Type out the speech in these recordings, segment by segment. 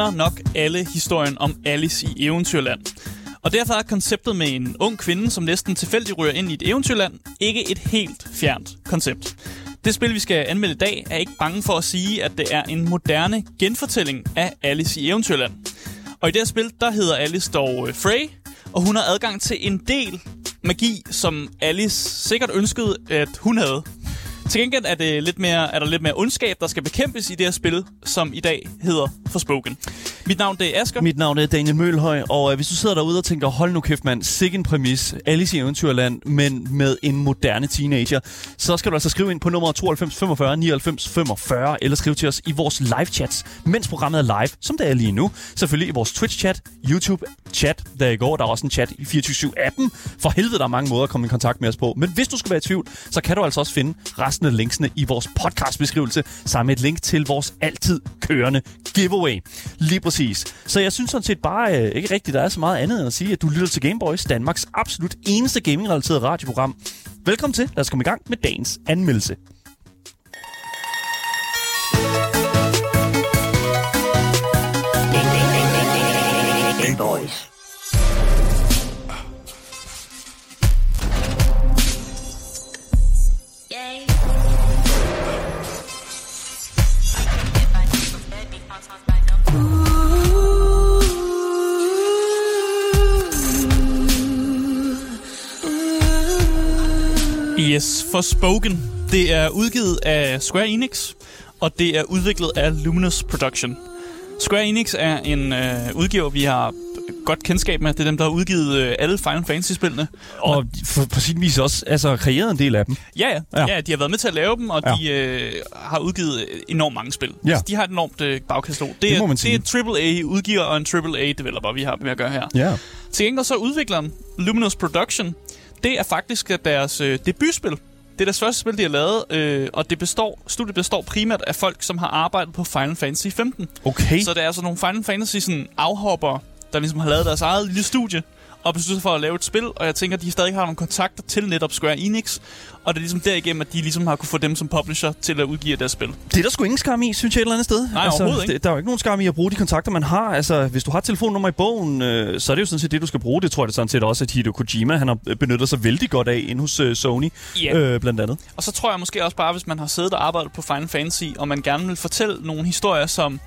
kender nok alle historien om Alice i Eventyrland. Og derfor er konceptet med en ung kvinde, som næsten tilfældigt ryger ind i et eventyrland, ikke et helt fjernt koncept. Det spil, vi skal anmelde i dag, er ikke bange for at sige, at det er en moderne genfortælling af Alice i Eventyrland. Og i det her spil, der hedder Alice dog øh, Frey, og hun har adgang til en del magi, som Alice sikkert ønskede, at hun havde. Til gengæld er, det lidt mere, er der lidt mere ondskab, der skal bekæmpes i det her spil, som i dag hedder Forspoken. Mit navn det er Asger. Mit navn er Daniel Mølhøj, og øh, hvis du sidder derude og tænker, hold nu kæft mand, sikke en præmis, Alice i Eventyrland, men med en moderne teenager, så skal du altså skrive ind på nummer 92 45 99 45, eller skrive til os i vores live chats, mens programmet er live, som det er lige nu. Selvfølgelig i vores Twitch-chat, YouTube-chat, der i går, der er også en chat i 24-7-appen. For helvede, der er mange måder at komme i kontakt med os på. Men hvis du skal være i tvivl, så kan du altså også finde resten af linksene i vores podcastbeskrivelse, sammen med et link til vores altid kørende giveaway. Lige præcis. Så jeg synes sådan set bare øh, ikke rigtigt, der er så meget andet end at sige, at du lytter til Gameboys, Danmarks absolut eneste gaming-relateret radioprogram. Velkommen til. Lad os komme i gang med dagens anmeldelse. Boys. Yes, Forspoken. Det er udgivet af Square Enix, og det er udviklet af Luminous Production. Square Enix er en øh, udgiver, vi har godt kendskab med. Det er dem, der har udgivet øh, alle Final Fantasy-spillene. Og for, på sin vis også altså, kreeret en del af dem. Ja, ja, Ja. de har været med til at lave dem, og Ja. de øh, har udgivet enormt mange spil. Ja. Altså, de har et enormt øh, bagkatalog. Det, Det er, det er en AAA-udgiver og en AAA-developer, vi har med at gøre her. Ja. Til gengæld så er udvikleren Luminous Production, det er faktisk deres øh, debutspil. Det er deres første spil, de har lavet, øh, og det består, studiet består primært af folk, som har arbejdet på Final Fantasy 15. Okay. Så det er altså nogle Final Fantasy sådan, afhopper, der ligesom har lavet deres eget lille studie, og besluttet sig for at lave et spil, og jeg tænker, at de stadig har nogle kontakter til netop Square Enix, og det er ligesom derigennem, at de ligesom har kunne få dem som publisher til at udgive deres spil. Det er der sgu ingen skam i, synes jeg et eller andet sted. Nej, overhovedet ikke. Det, der er jo ikke nogen skam i at bruge de kontakter, man har. Altså, hvis du har telefonnummer i bogen, øh, så er det jo sådan set det, du skal bruge. Det tror jeg det sådan set også, at Hideo Kojima han har benyttet sig vældig godt af inde hos øh, Sony, Ja. øh, blandt andet. Og så tror jeg måske også bare, hvis man har siddet og arbejdet på Final Fantasy, og man gerne vil fortælle nogle historier, som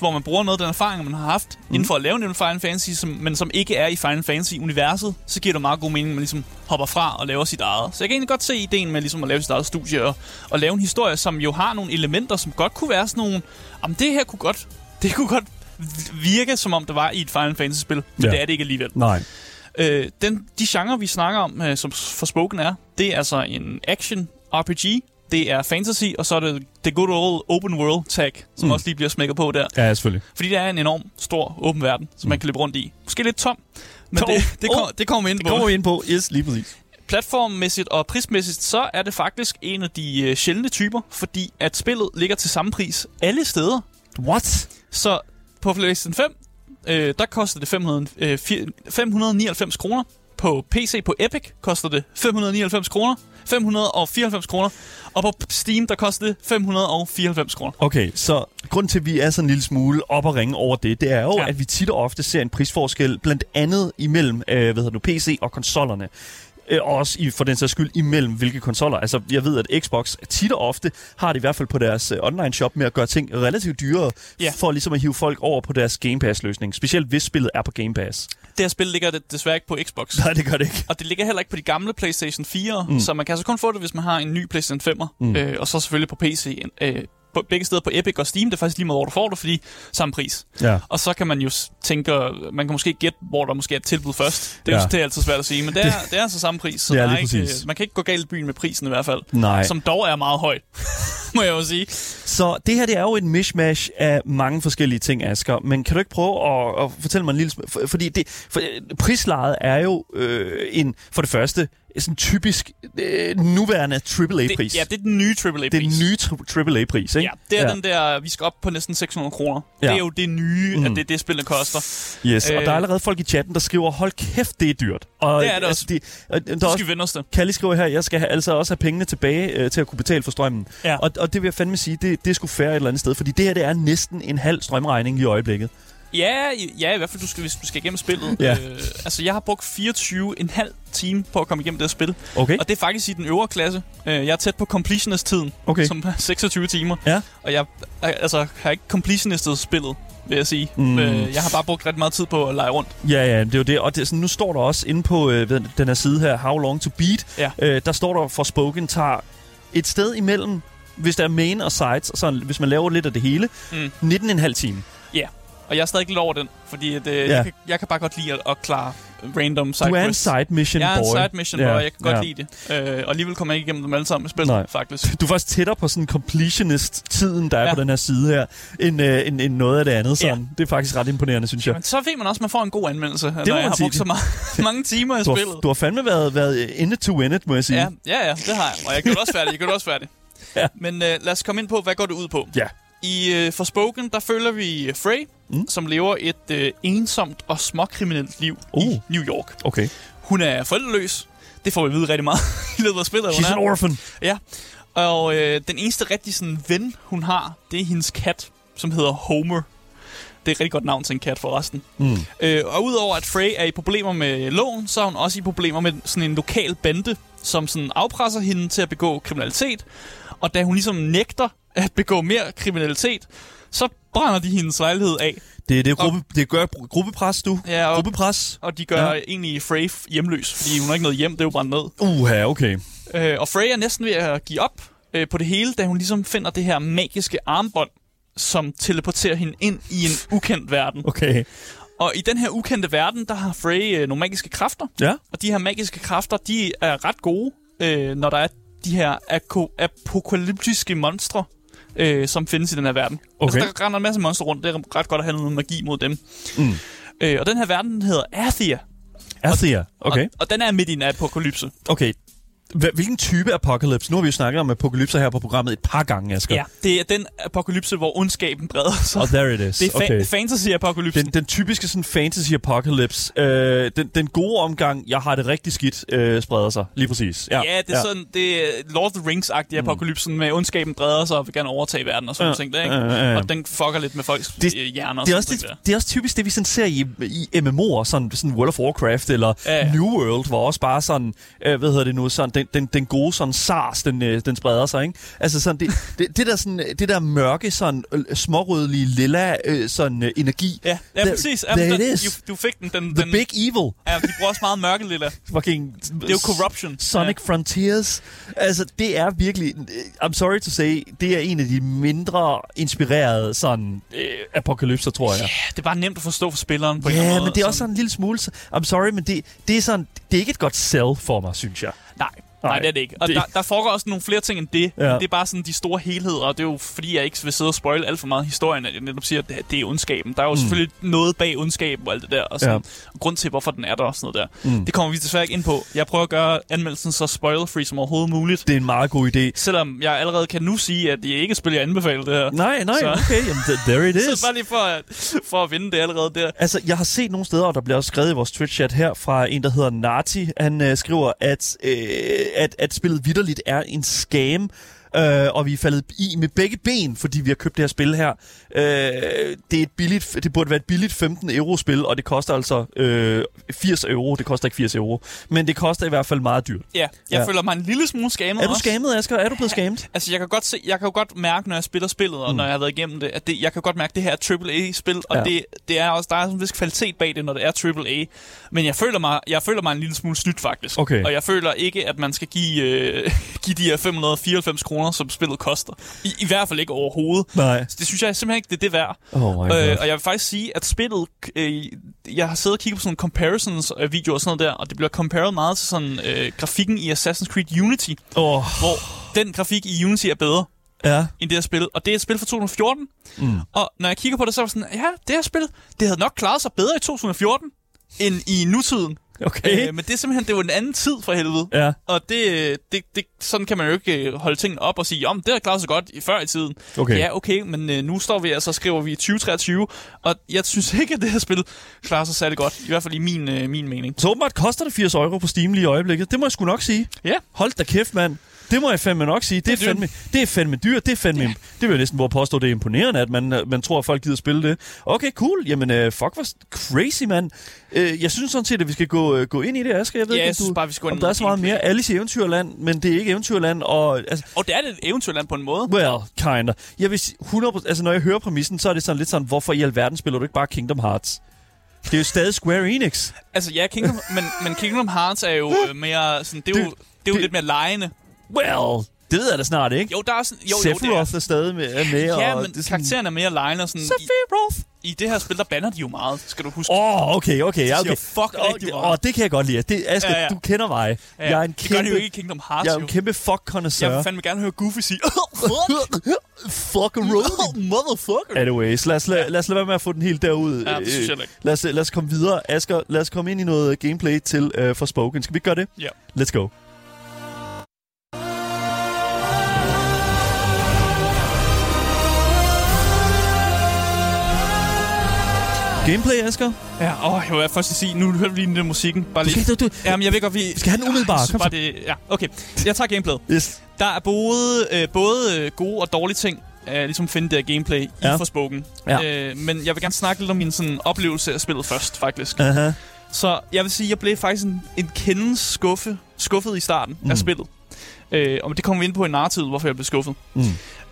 hvor man bruger noget af den erfaring, man har haft mm. inden for at lave en Final Fantasy, som, men som ikke er i Final Fantasy-universet, så giver det meget god mening, at man ligesom hopper fra og laver sit eget. Så jeg kan egentlig godt se ideen med ligesom at lave sit eget studie og, og lave en historie, som jo har nogle elementer, som godt kunne være sådan nogle... Om det her kunne godt... Det kunne godt virke, som om det var i et Final Fantasy-spil, men Ja. det er det ikke alligevel. Nej. Øh, den, de genrer, vi snakker om, øh, som Forspoken er, det er altså en action RPG, det er fantasy, og så er det the good old open world tag, som Mm. mm. også lige bliver smækket på der. Ja, selvfølgelig. Fordi det er en enorm stor åben verden, som man kan løbe rundt i. Måske lidt tom, men Tom. det, det, kom, Oh. det kommer vi ind Det på. kommer vi ind på. Yes, lige præcis. Platformmæssigt og prismæssigt, så er det faktisk en af de øh, sjældne typer, fordi at spillet ligger til samme pris alle steder. What? Så på PlayStation 5, øh, der koster det 500, øh, fir- 599 kroner. På PC på Epic koster det 599 kroner. 594 kroner. Og på Steam, der koster det 594 kroner. Okay, så grund til, at vi er sådan en lille smule op og ringe over det, det er jo, ja. At vi tit og ofte ser en prisforskel, blandt andet imellem øh, hvad hedder nu, PC og konsollerne. Øh, og også i, for den sags skyld imellem hvilke konsoller. Altså, jeg ved, at Xbox tit og ofte har det i hvert fald på deres øh, online shop med at gøre ting relativt dyrere, Ja. for ligesom at hive folk over på deres Game Pass-løsning. Specielt hvis spillet er på Game Pass. Det her spil ligger det desværre ikke på Xbox. Nej, det gør det ikke. Og det ligger heller ikke på de gamle PlayStation 4, mm. så man kan altså kun få det, hvis man har en ny PlayStation 5'er. Mm. Øh, og så selvfølgelig på PC. Øh, på begge steder på Epic og Steam. Det er faktisk lige meget, hvor du får det, fordi samme pris. Ja. Og så kan man jo tænke, man kan måske gætte, hvor der måske er et tilbud først. Det er, Ja. ja. det er altid svært at sige, men det er, det er altså samme pris. Så Ja, der er ikke, præcis. man kan ikke gå galt i byen med prisen i hvert fald. Nej. Som dog er meget højt, må jeg jo sige. Så det her det er jo et mishmash af mange forskellige ting, Asger. Men kan du ikke prøve at, at fortælle mig en lille smule? For, fordi det, for, prislaget er jo øh, en, for det første sådan typisk øh, nuværende AAA-pris. Det, ja, det er den nye AAA-pris. det er den nye AAA-pris, ikke? Ja, det er ja. den der, vi skal op på næsten 600 kroner. Ja. Det er jo det nye, mm. At det er det, spillet koster. Yes, og Øh. der er allerede folk i chatten, der skriver, hold kæft, det er dyrt. Og, Det er det også. De, og, der er skal vi vende os det. Kalle skriver her, jeg skal have, altså også have pengene tilbage øh, til at kunne betale for strømmen. Ja. Og, og det vil jeg fandme sige, det, det er sgu fair et eller andet sted, fordi det her det er næsten en halv strømregning i øjeblikket. Ja, ja, i hvert fald, du skal, hvis du skal igennem spillet. Ja. Øh, altså, jeg har brugt 24,5 time på at komme igennem det her spil. Okay? Og det er faktisk i den øvre klasse. Øh, jeg er tæt på completionist-tiden, Okay. som er 26 timer. Ja. Og jeg altså, har ikke completionistet spillet, vil jeg sige. Mm. Øh, jeg har bare brugt ret meget tid på at lege rundt. Ja, ja, det er jo det. Og det, sådan, nu står der også inde på øh, ved den her side her, How Long To Beat, Ja. øh, der står der for Spoken tager et sted imellem, hvis der er main og sides, sådan, hvis man laver lidt af det hele, Mm. 19,5 time. Og jeg er stadig lidt over den, fordi at, øh, Ja. jeg, kan, jeg kan bare godt lide at, at klare random side Du er en side mission Jeg er en boy. side mission boy, jeg kan godt lide det. Øh, og alligevel kommer jeg ikke igennem dem alle sammen med spillet, Nej. faktisk. Du er faktisk tættere på sådan completionist-tiden, der er Ja. på den her side her, end, øh, end, end noget af det andet. Sådan. Det er faktisk ret imponerende, synes jeg. Men så ved man også, at man får en god anmeldelse, når må jeg har brugt så meget, mange timer i Du spillet. du har fandme været, været in it to win it, må jeg sige. Ja, ja, ja, det har jeg. Og jeg gjorde det også færdig. Jeg gjorde det også færdig. Ja. Men øh, lad os komme ind på, hvad går det ud på? Ja. I øh, Forspoken, der følger vi Frey, Mm. som lever et øh, ensomt og småkriminelt liv Uh. i New York. Okay. Hun er forældreløs. Det får vi at vide rigtig meget i løbet af spillet. She's an orphan. Ja. Og øh, den eneste rigtig sådan, ven, hun har, det er hendes kat, som hedder Homer. Det er et rigtig godt navn til en kat forresten. Mm. Øh, og udover at Frey er i problemer med loven, så er hun også i problemer med sådan en lokal bande, som sådan afpresser hende til at begå kriminalitet. Og da hun ligesom nægter at begå mere kriminalitet, så brænder de hendes lejlighed af. Det, det, er gruppe, det gør gruppepres, du. Ja, og, Gruppepres. og de gør Ja. egentlig Frey hjemløs, fordi hun har ikke noget hjem, det er jo brændt ned. Uha, okay. Øh, og Frey er næsten ved at give op øh, på det hele, da hun ligesom finder det her magiske armbånd, som teleporterer hende ind i en ukendt verden. Okay. Og i den her ukendte verden, der har Frey øh, nogle magiske kræfter. Ja. Og de her magiske kræfter, de er ret gode, øh, når der er de her apokalyptiske monstre, øh, som findes i den her verden. Okay. Altså, der render en masse monstre rundt. Det er ret godt at have noget magi mod dem. Mm. Øh, og den her verden den hedder Athia. Athea. Okay. Og, og den er midt i en apokalypse. Okay. Hvilken type apocalypse? Nu har vi jo snakket om apokalypser her på programmet et par gange, Asger. Ja, det er den apokalypse, hvor ondskaben breder sig. Og there it is. Det er fa- okay. fantasy-apokalypsen. Den, den typiske sådan fantasy apocalypse. Øh, den, den gode omgang, jeg har det rigtig skidt, øh, spreder sig. Lige præcis. Ja, Ja, det er ja. sådan, det er Lord of the Rings-agtig apokalypsen med ondskaben breder sig og vil gerne overtage verden og sådan Ja, ting der, ikke? ja, ja, ja. Og den fucker lidt med folks Det- det, hjerner Det er, sådan også det, der. det er også typisk det, vi sådan ser i, i MMO'er, sådan, sådan World of Warcraft eller Ja, ja. New World, hvor også bare sådan, øh, hvad hedder det nu, sådan, den, den, den gode sådan SARS, den, øh, den spreder sig, ikke? Altså sådan, det, det, det, der, sådan, det der mørke, sådan øh, smårødlige, lilla øh, sådan, øh, energi. Ja, ja There- præcis. Ja, den, it is. Du, du fik den. den, The den big evil. Ja, de bruger også meget mørke lilla. Fucking Det er jo corruption. Sonic ja. Frontiers. Altså, det er virkelig... I'm sorry to say, det er en af de mindre inspirerede sådan øh, apokalypser, tror jeg. Ja, det er bare nemt at forstå for spilleren på en Ja, eller yeah, anden men det er måde, også sådan en lille smule... I'm sorry, men det, det er sådan... Det er ikke et godt sell for mig, synes jeg. Nej, Nej, det er det ikke. Og det-. Der, der foregår også nogle flere ting end det. Ja. Det er bare sådan de store helheder, og det er jo fordi, jeg ikke vil sidde og spoil alt for meget historien, at jeg netop siger, at det, det er ondskaben. Der er jo Mm. selvfølgelig noget bag ondskaben og alt det der, og sådan, Ja. og grund til, hvorfor den er der og sådan noget der. Mm. Det kommer vi desværre ikke ind på. Jeg prøver at gøre anmeldelsen så spoiler-free som overhovedet muligt. Det er en meget god idé. Selvom jeg allerede kan nu sige, at det ikke er et spil, jeg anbefaler det her. Nej, nej, Så- okay. Jamen, th- there it is. Så bare lige for at, for at vinde det allerede der. Altså, jeg har set nogle steder, og der bliver også skrevet i vores Twitch-chat her, fra en, der hedder Nati. Han øh, skriver, at, øh, at, at spillet vidderligt er en scam, øh, og vi er faldet i med begge ben, fordi vi har købt det her spil her. Øh, det, er et billigt, det burde være et billigt 15 euro spil, og det koster altså øh, 80 euro. Det koster ikke 80 euro, men det koster i hvert fald meget dyrt. Ja, jeg Ja. føler mig en lille smule skammet Er du også. skammet, Asger? Er du blevet skamet? Altså, jeg kan godt se, jeg kan jo godt mærke, når jeg spiller spillet, og Mm. når jeg har været igennem det, at det, jeg kan godt mærke, at det her er AAA-spil, og ja. det, det er også, der er sådan en vis kvalitet bag det, når det er AAA. Men jeg føler mig, jeg føler mig en lille smule snydt, faktisk. Okay. Og jeg føler ikke, at man skal give, øh, give de her 594 kroner, som spillet koster. I, I hvert fald ikke overhovedet. Nej. Så det synes jeg simpelthen ikke, det er det værd. Oh. Øh, og jeg vil faktisk sige, at spillet... Øh, jeg har siddet og kigget på sådan comparisons øh, videoer og sådan noget der, og det bliver compared meget til sådan øh, grafikken i Assassin's Creed Unity, oh, hvor den grafik i Unity er bedre ja. end det her spil. Og det er et spil fra 2014. Mm. Og når jeg kigger på det, så er jeg sådan, ja, det her spil, det havde nok klaret sig bedre i 2014 end i nutiden. Okay. Øh, men det er simpelthen, det var en anden tid for helvede. Ja. Og det, det, det, sådan kan man jo ikke øh, holde tingene op og sige, om det har klaret sig godt i før i tiden. Okay. Ja, okay, men øh, nu står vi altså og skriver vi 2023, og jeg synes ikke, at det her spil klarer sig særlig godt. I hvert fald i min, øh, min mening. Så åbenbart koster det 80 euro på Steam lige i øjeblikket. Det må jeg sgu nok sige. Ja. Hold da kæft, mand. Det må jeg fandme nok sige. Det er, Det fandme, det er fandme dyrt. Det er fandme... Ja. Det vil jeg næsten våge påstå, det er imponerende, at man, øh, man tror, at folk gider spille det. Okay, cool. Jamen, uh, fuck, hvor crazy, mand. Uh, jeg synes sådan set, at vi skal gå, uh, gå ind i det, Asger. Jeg ved Ja, ikke, om du, bare, vi skal om der er så meget mere Alice i Eventyrland, men det er ikke Eventyrland. Og, altså, Og det er det et eventyrland på en måde. well, kinda. Jeg vil sige, 100%, altså, når jeg hører præmissen, så er det sådan lidt sådan, hvorfor i alverden spiller du ikke bare Kingdom Hearts? Det er jo stadig Square Enix. Altså ja, Kingdom, men, men Kingdom Hearts er jo mere sådan, det er jo, Det- det er jo det- lidt mere lejende. Well, det ved jeg da snart, ikke? Jo, der er sådan, jo, jo, det er, Sephiroth er stadig med, er med. ja, og men det er sådan- karakteren er mere lejende. Sådan, i, Sephiroth! I det her spil, der banner de jo meget, skal du huske. Åh, oh, okay, okay. Ja, De okay. siger fuck rigtig Åh, meget. oh, det kan jeg godt lide. Det, Asger, ja, Ja, du kender mig. Ja, Jeg er en det gør de jo kæmpe, ikke i Kingdom Hearts, jeg er jo. en kæmpe fuck Jeg connoisseur. vil fandme gerne høre Goofy sige, fuck a road. motherfucker. Anyways, lad os, lad, lad os lade være med at få den helt derud. Ja, det synes jeg Øh, ikke. Lad os, lad os komme videre. Asger, lad os komme ind i noget gameplay til uh, Forspoken. Skal vi gøre det? Ja. Let's go. Gameplay, Asger? Ja, åh, jeg vil først sige, nu hørte vi lige den der musikken. Bare Du lige. skal, du, du, Jamen, jeg ved godt, vi... Skal have den umiddelbart. Kom bare, det... Ja, okay. Jeg tager gameplayet. yes. Der er både, øh, både øh, gode og dårlige ting, øh, ligesom finde det her gameplay Ja. i Forspoken. Ja. Øh, men jeg vil gerne snakke lidt om min sådan, oplevelse af spillet først, faktisk. Aha. Så jeg vil sige, at jeg blev faktisk en, en kende skuffe, skuffet i starten. Mm. af spillet. Øh, og det kommer vi ind på i narrativet, hvorfor jeg blev skuffet. Mm.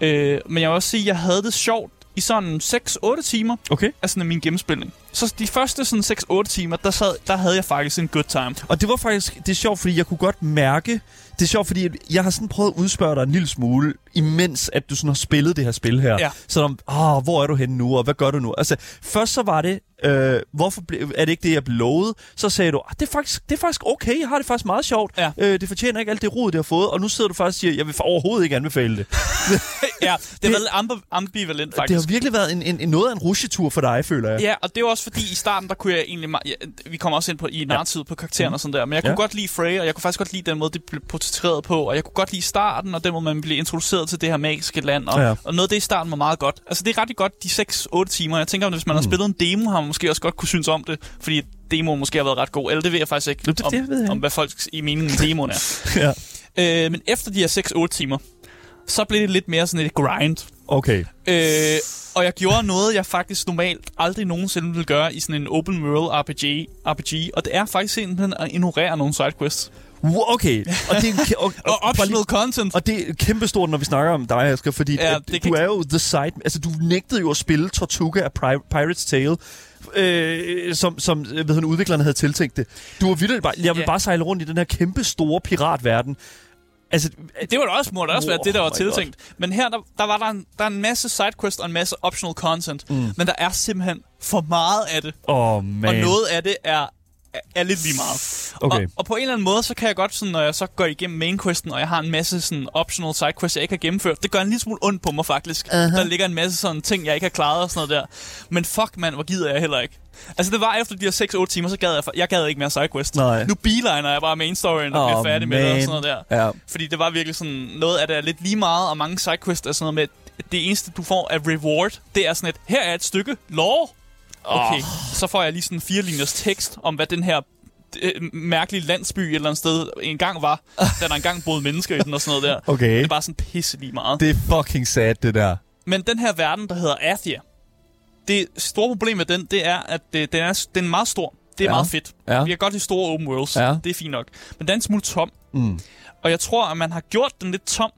Øh, men jeg vil også sige, at jeg havde det sjovt i sådan 6-8 timer Okay. af sådan min gennemspilning. Så de første sådan 6-8 timer, der, sad, der havde jeg faktisk en good time. Og det var faktisk, det er sjovt, fordi jeg kunne godt mærke, det er sjovt, fordi jeg har sådan prøvet at udspørge dig en lille smule, imens at du sådan har spillet det her spil her. Ja. Så om, ah, hvor er du henne nu, og hvad gør du nu? Altså, først så var det, øh, hvorfor ble, er det ikke det, jeg blev lovet? Så sagde du, ah, det, er faktisk, det er faktisk okay, jeg har det faktisk meget sjovt. Ja. Øh, det fortjener ikke alt det rod, det har fået. Og nu sidder du faktisk og siger, jeg vil overhovedet ikke anbefale det. ja, det har været ambivalent, Det faktisk. har virkelig været en, en, en noget af en rusjetur for dig, føler jeg. Ja, og det var også fordi, i starten, der kunne jeg egentlig... Ja, vi kommer også ind på i narrativet på karakteren og sådan der, men jeg kunne Ja. godt lide Frey, og jeg kunne faktisk godt lide den måde, det blev portrætteret på, og jeg kunne godt lide starten, og den måde, man blev introduceret til det her magiske land, og, Ja. ja. og noget af det i starten var meget godt. Altså, det er ret godt, de 6-8 timer. Jeg tænker, at hvis man har Mm. spillet en demo, har man måske også godt kunne synes om det, fordi demoen måske har været ret god. Eller det ved jeg faktisk ikke, Det- det om, ved jeg om hvad folk i meningen med demoen er. ja. øh, men efter de her 6-8 timer, så blev det lidt mere sådan et grind. Okay. Øh, og jeg gjorde noget, jeg faktisk normalt aldrig nogensinde ville gøre i sådan en open world RPG, RPG og det er faktisk simpelthen at ignorere nogle sidequests. Okay. Og det er, og, Og lige- optional content. Og det er kæmpestort, når vi snakker om dig, Asger, fordi Ja, ja, det du kan- er jo the side... Altså, du nægtede jo at spille Tortuga af Pri- Pirate's Tale, øh, som, som hvad hedder, det, udviklerne havde tiltænkt det. Du var vildt bare... Jeg vil Ja. bare sejle rundt i den her kæmpe store piratverden. Altså, Det var da også, må da også være Oh det, der var my tiltænkt. Men her, der, der var der en, der er en masse sidequests og en masse optional content. Mm. Men der er simpelthen for meget af det. oh, man. Og noget af det er, er, lidt lige meget. Okay. Og, og på en eller anden måde, så kan jeg godt, sådan, når jeg så går igennem main questen, og jeg har en masse sådan, optional sidequests, jeg ikke har gennemført, det gør en lille smule ondt på mig faktisk. Uh-huh. Der ligger en masse sådan ting, jeg ikke har klaret og sådan noget der. Men fuck mand, hvor gider jeg heller ikke. Altså det var efter de her 6-8 timer, så gad jeg, jeg gad ikke mere sidequest. Nej. Nu beeliner jeg bare main storyen og Åh, bliver færdig med det og man. sådan noget der. Ja. Fordi det var virkelig sådan, noget af det er lidt lige meget, og mange sidequests er sådan noget med, at det eneste du får af reward, det er sådan et, her er et stykke lore. Okay, oh. så får jeg lige sådan en fire linjers tekst om, hvad den her øh, mærkelige landsby et eller andet sted engang var, da der engang boede mennesker i den og sådan noget der. Okay. Det er bare sådan pisse lige meget. Det er fucking sad, det der. Men den her verden, der hedder Athia, det store problem med den, det er, at det, den, er, den er meget stor. Det er Ja. meget fedt. Ja. Vi kan godt lide store open worlds. Ja. Det er fint nok. Men den er en smule tom. Mm. Og jeg tror, at man har gjort den lidt tom,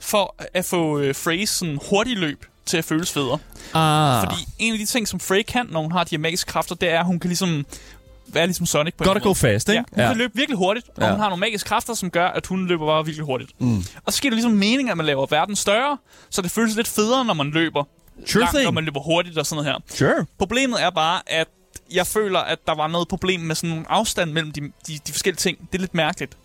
for at få øh, sådan hurtig løb til at føles federe. Ah. Fordi en af de ting, som Frey kan, når hun har de her magiske kræfter, det er, at hun kan ligesom være ligesom Sonic på en Godt at go fast, ikke? Ja, hun ja. kan løbe virkelig hurtigt, og Ja. hun har nogle magiske kræfter, som gør, at hun løber bare virkelig hurtigt. Mm. Og så sker det ligesom mening, at man laver verden større, så det føles lidt federe, når man løber. Sure langt, thing. når man løber hurtigt og sådan noget her. Sure. Problemet er bare, at jeg føler, at der var noget problem med sådan nogle afstand mellem de, de, de forskellige ting. Det er lidt mærkeligt.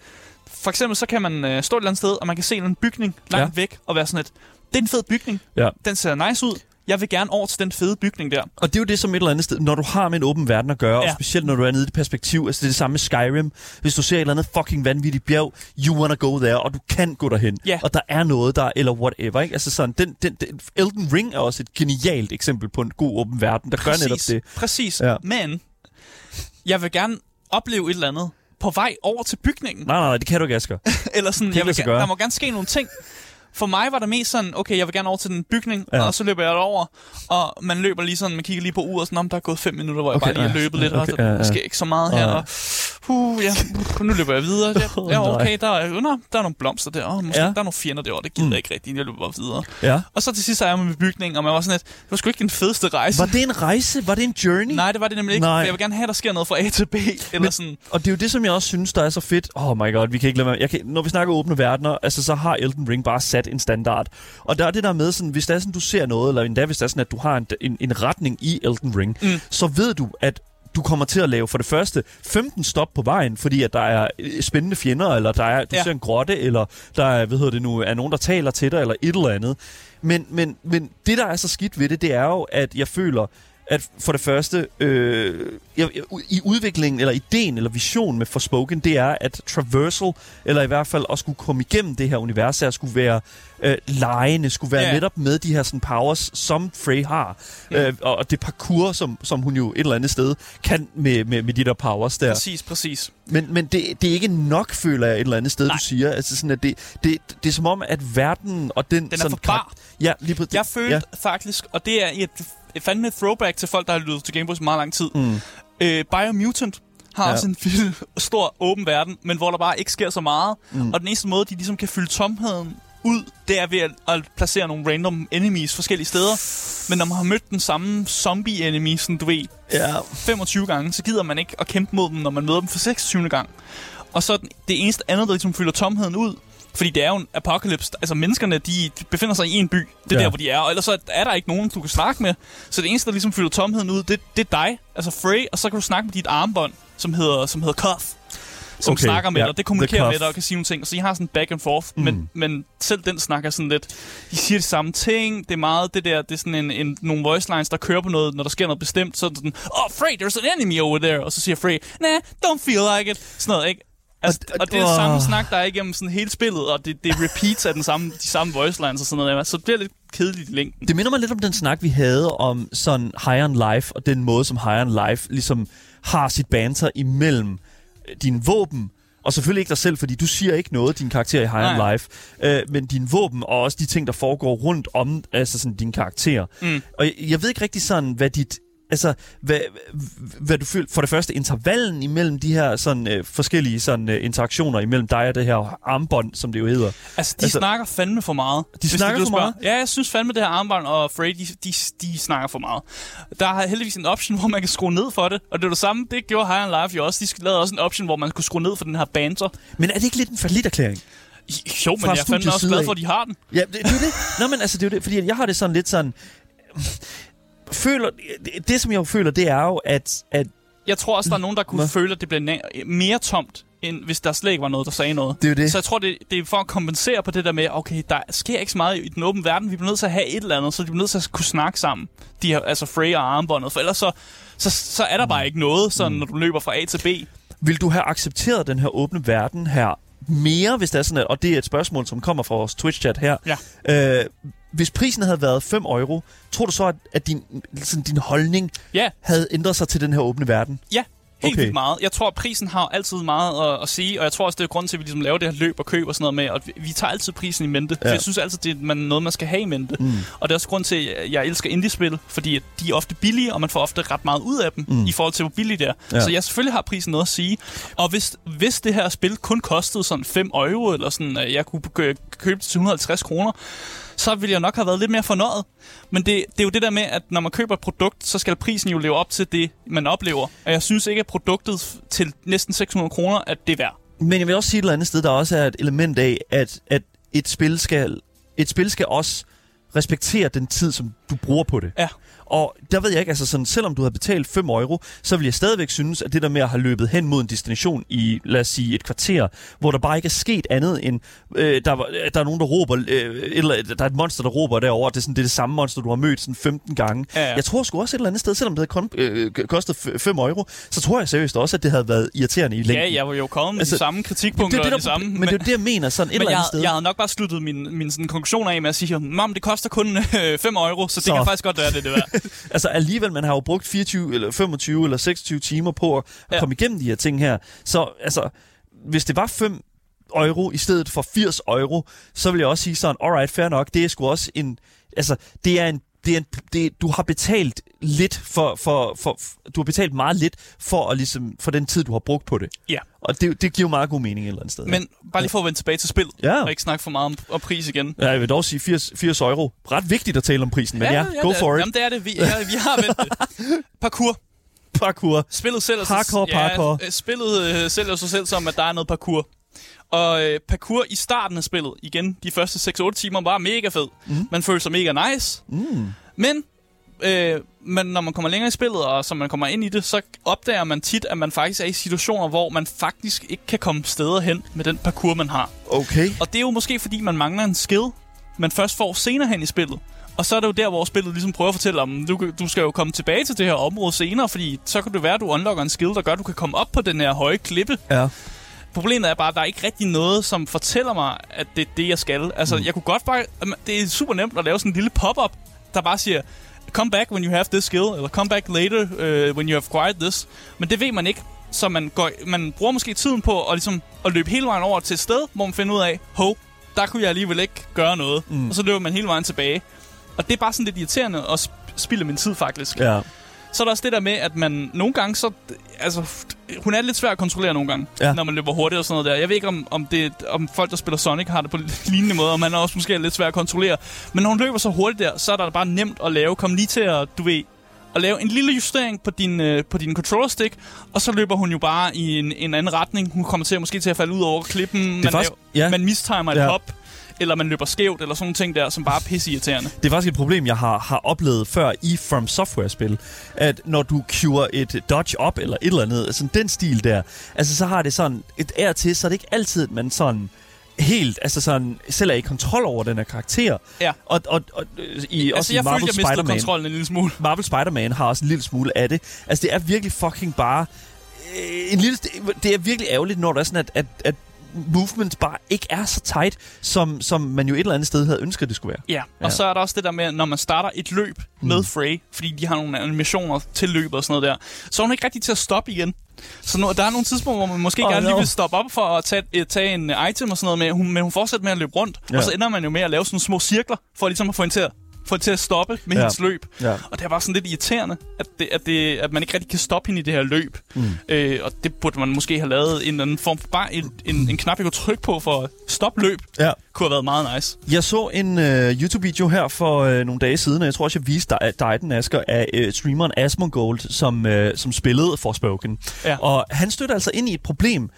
For eksempel så kan man øh, stå et eller andet sted, og man kan se en bygning langt ja. væk og være sådan et, det er en fed bygning. Ja. Den ser nice ud. Jeg vil gerne over til den fede bygning der. Og det er jo det som et eller andet sted, når du har med en åben verden at gøre, ja. Og specielt når du er nede i det perspektiv, altså det er det samme med Skyrim. Hvis du ser et eller andet fucking vanvittigt bjerg, you wanna go there, og du kan gå derhen. Ja. Og der er noget der, eller whatever, ikke? Altså sådan, den, den, den, Elden Ring er også et genialt eksempel på en god åben verden, der gør netop det. Præcis. Ja. Men jeg vil gerne opleve et eller andet på vej over til bygningen. Nej, nej, nej, det kan du ikke, Asger. Eller sådan, jeg vil, der må gerne ske nogle ting. For mig var det mest sådan, okay, jeg vil gerne over til den bygning, Ja. ja. og så løber jeg over, og man løber lige sådan, man kigger lige på uret, og sådan, om der er gået fem minutter, hvor jeg Okay, bare lige har ja. løbet lidt, Okay, og der ja, ja. sker ikke så meget her, Ja. og uh, ja, nu løber jeg videre. Ja, ja okay, der er, uh, der er nogle blomster der, og måske Ja. der er nogle fjender derovre, det gider Mm. jeg ikke rigtigt, jeg løber bare videre. Ja. Og så til sidst er jeg med bygningen, og man var sådan lidt, det var sgu ikke den fedeste rejse. Var det en rejse? Var det en journey? Nej, det var det nemlig ikke. Nej. Jeg vil gerne have, at der sker noget fra A til B. Eller Men- sådan. Og det er jo det, som jeg også synes, der er så fedt. Oh my god, vi kan ikke lade være. Jeg kan, når vi snakker åbne verdener, altså så har Elden Ring bare sat en standard. Og der er det der med, sådan, hvis det er sådan, du ser noget, eller endda hvis det er sådan, at du har en, en, en retning i Elden Ring, Mm. så ved du, at du kommer til at lave for det første 15 stop på vejen, fordi at der er øh, spændende fjender, eller der er, du Ja. ser en grotte, eller der er, hvad hedder det nu, er nogen, der taler til dig, eller et eller andet. Men, men, men det, der er så skidt ved det, det er jo, at jeg føler, at for det første, øh, i udviklingen, eller ideen, eller visionen med Forspoken, det er, at traversal, eller i hvert fald at skulle komme igennem det her univers, her, skulle være øh, lejende, skulle være Ja. netop med de her sådan, powers, som Frey har. Mm. Øh, og, og det parkour, som, som hun jo et eller andet sted kan med, med, med de der powers der. Præcis, præcis. Men, men det, det er ikke nok, føler jeg, et eller andet sted, Nej. du siger. Altså sådan, at det, det, det er som om, at verden og den... Den er sådan for bar. Ja, lige på Jeg følte ja. faktisk, og det er et fandme et throwback til folk, der har lyttet til Gameboys i meget lang tid. Mm. Øh, Biomutant har Ja. også en vild, stor, åben verden, men hvor der bare ikke sker så meget. Mm. Og den eneste måde, de ligesom kan fylde tomheden ud, det er ved at, at placere nogle random enemies forskellige steder. Men når man har mødt den samme zombie-enemy, sådan du ved, Ja. 25 gange, så gider man ikke at kæmpe mod dem, når man møder dem for 26. gang. Og så det eneste andet, der ligesom fylder tomheden ud, fordi det er jo en apocalypse. Altså menneskerne, de, de befinder sig i en by. Det er Ja. der, hvor de er. Og ellers så er der ikke nogen, du kan snakke med. Så det eneste, der ligesom fylder tomheden ud, det, det er dig. Altså Frey. Og så kan du snakke med dit armbånd, som hedder, som hedder Cuff. Som Okay, snakker med ja, dig. Det kommunikerer med dig og kan sige nogle ting. Så I har sådan back and forth. Mm. Men, men selv den snakker sådan lidt... De siger de samme ting. Det er meget det der... Det er sådan en, en, nogle voice lines, der kører på noget, når der sker noget bestemt. Så er sådan... Oh, Frey, there's an enemy over there. Og så siger Frey... Nah, don't feel like it. Sådan noget, ikke? Altså, Og- og, og- det er samme snak, der er igennem sådan hele spillet, og det, det repeats af den samme, de samme voice lines og sådan noget. Så det bliver lidt kedeligt i længden. Det minder mig lidt om den snak, vi havde om sådan High on Life, og den måde, som High on Life ligesom har sit banter imellem øh, dine våben, og selvfølgelig ikke dig selv, fordi du siger ikke noget, din karakter i High on. Life, øh, men dine våben og også de ting, der foregår rundt om altså sådan din karakter. Mm. Og jeg, jeg ved ikke rigtig sådan, hvad dit... Altså, hvad, hvad du føler, for det første, intervallen imellem de her sådan, øh, forskellige sådan, øh, interaktioner imellem dig og det her armbånd, som det jo hedder. Altså, de Altså- snakker fandme for meget. hvis snakker for spørger. meget? Ja, jeg synes fandme, det her armbånd og Frey, de, de, de snakker for meget. Der er heldigvis en option, hvor man kan skrue ned for det. Og det er det samme, det gjorde High on Life jo også. De lavede også en option, hvor man kunne skrue ned for den her banter. Men er det ikke lidt en forlitterklæring? Jo, men jeg er fandme også glad for, at de har den. Ja, det, det er det. Nå, men altså, det er jo det, fordi jeg har det sådan lidt sådan... Føler, det, som jeg føler, det er jo, at, at Jeg tror også, der er nogen, der kunne Hvad? føle, at det blev na- mere tomt, end hvis der slet ikke var noget, der sagde noget. det er det. Så jeg tror, det, det er for at kompensere på det der med, okay, der sker ikke så meget i den åbne verden. Vi bliver nødt til at have et eller andet, så de bliver nødt til at kunne snakke sammen. De her, altså Frey og armbåndet. For ellers så, så, så er der bare ikke noget, sådan, når du løber fra A til B. Vil du have accepteret den her åbne verden her mere, hvis det er sådan, at, og det er et spørgsmål, som kommer fra vores Twitch-chat her. Ja. Øh, hvis prisen havde været 5 euro, tror du så, at, at din, sådan, din holdning Ja, havde ændret sig til den her åbne verden? ja. Helt Okay. vildt meget. Jeg tror, at prisen har altid meget at, at sige, og jeg tror også, det er grund til, at vi ligesom laver det her løb og køb og sådan noget med, og vi, vi tager altid prisen i mente. Ja. For jeg synes altid, det er man, noget, man skal have i mente. Mm. Og det er også grund til, at jeg elsker indie-spil, fordi at de er ofte billige, og man får ofte ret meget ud af dem, Mm. i forhold til, hvor billige det er. Ja. Så jeg selvfølgelig har prisen noget at sige. Og hvis, hvis det her spil kun kostede sådan 5 euro, eller sådan, at jeg kunne kø- købe det til 150 kroner, så ville jeg nok have været lidt mere fornøjet. Men det, det er jo det der med, at når man køber et produkt, så skal prisen jo leve op til det, man oplever. Og jeg synes ikke, at produktet til næsten 600 kroner, at det er værd. Men jeg vil også sige et eller andet sted, der også er et element af, at, at et, spil skal, et spil skal også respektere den tid, som du bruger på det. Ja. Og der ved jeg ikke, altså sådan, selvom du havde betalt 5 euro, så vil jeg stadigvæk synes, at det der med at have løbet hen mod en destination i, lad os sige, et kvarter, hvor der bare ikke er sket andet end, øh, der, var, der er nogen, der råber, øh, eller der er et monster, der råber derovre, det er, sådan, det er det samme monster, du har mødt sådan 15 gange. Ja, ja. Jeg tror sgu også et eller andet sted, selvom det havde kon- øh, kostet 5 euro, så tror jeg seriøst også, at det havde været irriterende i længden. Ja, jeg var jo kommet med Altså, de samme kritikpunkter det, det, de der, samme. men, men det er jo det, jeg mener, sådan et eller jeg, andet sted. jeg havde nok bare sluttet min, min sådan konklusion af med at sige, mam, det koster kun øh, 5 euro, så det Så. kan faktisk godt være det, det værd. Altså alligevel, man har jo brugt 24, eller 25 eller 26 timer på at Ja. komme igennem de her ting her. Så altså, hvis det var 5 euro i stedet for 80 euro, så vil jeg også sige sådan, alright, fair nok, det er sgu også en, altså, det er en det er en, det, du har betalt lidt for, for, for, du har betalt meget lidt for, at ligesom, for den tid, du har brugt på det. Ja. Og det, det giver jo meget god mening et eller andet sted. Men bare lige for at vende tilbage til spillet, Ja. og ikke snakke for meget om, om pris igen. Ja, jeg vil dog sige 80, 80 euro. Ret vigtigt at tale om prisen, men ja, go det, for it. Jamen, det er det. Vi, ja, vi har vendt det. Parkour. Parkour. Spillet sælger sig, Hardcore parkour. Ja, spillet øh, sælger sig selv som, at der er noget parkour. Og øh, parkour i starten af spillet, igen, de første 6-8 timer, var mega fed. Mm. Man følte sig mega nice. Mm. Men, øh, men når man kommer længere i spillet, og så man kommer ind i det, så opdager man tit, at man faktisk er i situationer, hvor man faktisk ikke kan komme steder hen med den parkour, man har. Okay. Og det er jo måske, fordi man mangler en skill, man først får senere hen i spillet. Og så er det jo der, hvor spillet ligesom prøver at fortælle om, du, du skal jo komme tilbage til det her område senere, fordi så kan det være, at du unlocker en skill, der gør, at du kan komme op på den her høje klippe. Ja. Problemet er bare, at der er ikke rigtig noget, som fortæller mig, at det er det, jeg skal. Altså, mm. jeg kunne godt bare... Det er super nemt at lave sådan en lille pop-up, der bare siger, come back when you have this skill, eller come back later uh, when you have acquired this. Men det ved man ikke. Så man, går, man bruger måske tiden på at, ligesom, at løbe hele vejen over til et sted, hvor man finder ud af, hov, der kunne jeg alligevel ikke gøre noget. Mm. Og så løber man hele vejen tilbage. Og det er bare sådan lidt irriterende at sp- spille min tid, faktisk. Ja. Så er der også det der med, at man nogle gange så... Altså, hun er lidt svær at kontrollere nogle gange, Ja. når man løber hurtigt og sådan noget der. Jeg ved ikke, om, om, det, om folk, der spiller Sonic, har det på lignende måde, og man er også måske lidt svær at kontrollere. Men når hun løber så hurtigt der, så er der bare nemt at lave. Kom lige til at, du ved, at lave en lille justering på din, øh, på din controller stick, og så løber hun jo bare i en, en anden retning. Hun kommer til at måske til at falde ud over klippen. Man, faktisk- laver, ja. man mistimer et ja. hop, eller man løber skævt, eller sådan nogle ting der, som bare er pisseirriterende. Det er faktisk et problem, jeg har, har oplevet før i From Software-spil. At når du queuer et dodge op eller et eller andet, sådan den stil der, altså så har det sådan et ær til, så er det ikke altid, at man sådan helt, altså sådan, selv er i kontrol over den her karakter. Ja. Og, og, og i, Altså, også i jeg Marvel følte, jeg mistede Spider-Man. kontrollen en lille smule. Marvel Spider-Man har også en lille smule af det. Altså, det er virkelig fucking bare... Øh, en lille, det er virkelig ærgerligt, når der er sådan, at, at, at movement bare ikke er så tight, som, som man jo et eller andet sted havde ønsket, det skulle være. Ja, Ja. og så er der også det der med, når man starter et løb med Frey, fordi de har nogle animationer til løbet og sådan noget der, så er hun ikke rigtig til at stoppe igen. Så nu, der er nogle tidspunkter, hvor man måske Oh, gerne lige no. vil stoppe op for at tage, eh, tage en item og sådan noget med, hun, men hun fortsætter med at løbe rundt, Ja. ja. og så ender man jo med at lave sådan nogle små cirkler, for ligesom at få hende til at, få til at stoppe med Ja. hendes løb. Ja. Og det bare sådan lidt irriterende, at, det, at, det, at man ikke rigtig kan stoppe hende i det her løb. Mm. Øh, og det burde man måske have lavet en eller anden form for bare en, en, en knap, jeg kunne trykke på for at stoppe løb. Ja. Kunne have været meget nice. Jeg så en øh, YouTube-video her for øh, nogle dage siden, og jeg tror også, jeg viste dig, dig den, Asger, af øh, streameren Asmongold, som, øh, som spillede Forspoken. Ja. Og han støtter altså ind i et problem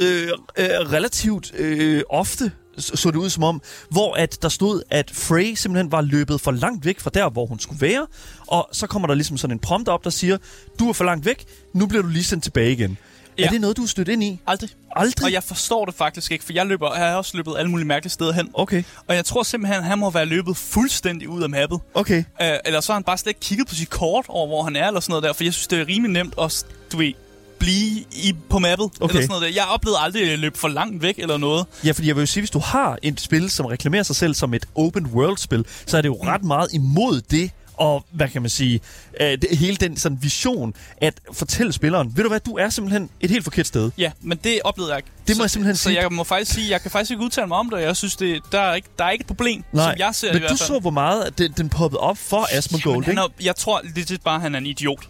øh, øh, relativt øh, ofte, så det ud som om, hvor at der stod, at Frey simpelthen var løbet for langt væk fra der, hvor hun skulle være, og så kommer der ligesom sådan en prompt op, der siger, du er for langt væk, nu bliver du lige sendt tilbage igen. Ja. Er det noget, du er stødt ind i? Aldrig. Aldrig? Og jeg forstår det faktisk ikke, for jeg, løber, jeg har også løbet alle mulige mærkelige steder hen. Okay, Og jeg tror simpelthen, at han må være løbet fuldstændig ud af mappet. okay. Uh, eller så har han bare slet ikke kigget på sit kort over, hvor han er, eller sådan noget der. For jeg synes, det er rimelig nemt at, du ved, blive i, på mappet. Okay. Eller sådan noget der. Jeg oplevede aldrig at løbe for langt væk eller noget. Ja, fordi jeg vil jo sige, hvis du har et spil, som reklamerer sig selv som et open world-spil, så er det jo ret meget imod det, og hvad kan man sige, øh, det, hele den sådan vision, at fortælle spilleren, ved du hvad, du er simpelthen et helt forkert sted. Ja, men det oplevede jeg ikke. Det må så, jeg simpelthen så sige. jeg må faktisk sige, jeg kan faktisk ikke udtale mig om det. og Jeg synes, det, der, er ikke, der er ikke et problem, Nej, som jeg ser det i men hvert du fald. så, hvor meget den, den poppede op for Asmongold, Jamen, ikke? er, jeg tror legit bare, han er en idiot.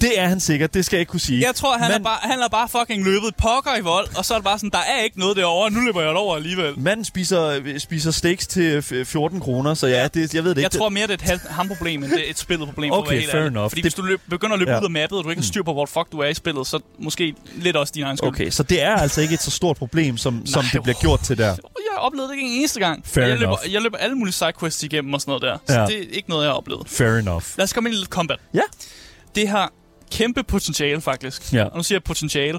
Det er han sikkert, det skal jeg ikke kunne sige. Jeg tror, han, Men- er bare, han er bare fucking løbet pokker i vold, og så er det bare sådan, der er ikke noget derovre, nu løber jeg over alligevel. Manden spiser, spiser steaks til f- 14 kroner, så ja, det, jeg ved det Jeg ikke. tror mere, det er et ham-problem, end det er et spillet problem. for at Okay, fair ærlig. enough. Fordi Det- hvis du løb, begynder at løbe Ja. ud af mappet, og du ikke har styr på, hvor fuck du er i spillet, så måske lidt også din egen skyld. Okay, så det er altså ikke et så stort problem, som, som Nej, det bliver gjort til der. Jeg jeg oplevet det ikke en eneste gang. Fair jeg, løber, enough. jeg løber alle mulige sidequests igennem og sådan noget der. Så Ja. det er ikke noget, jeg har oplevet. Fair enough. Lad os komme ind i lidt combat. Ja. Det har kæmpe potentiale, faktisk. Ja. Og nu siger jeg potentiale.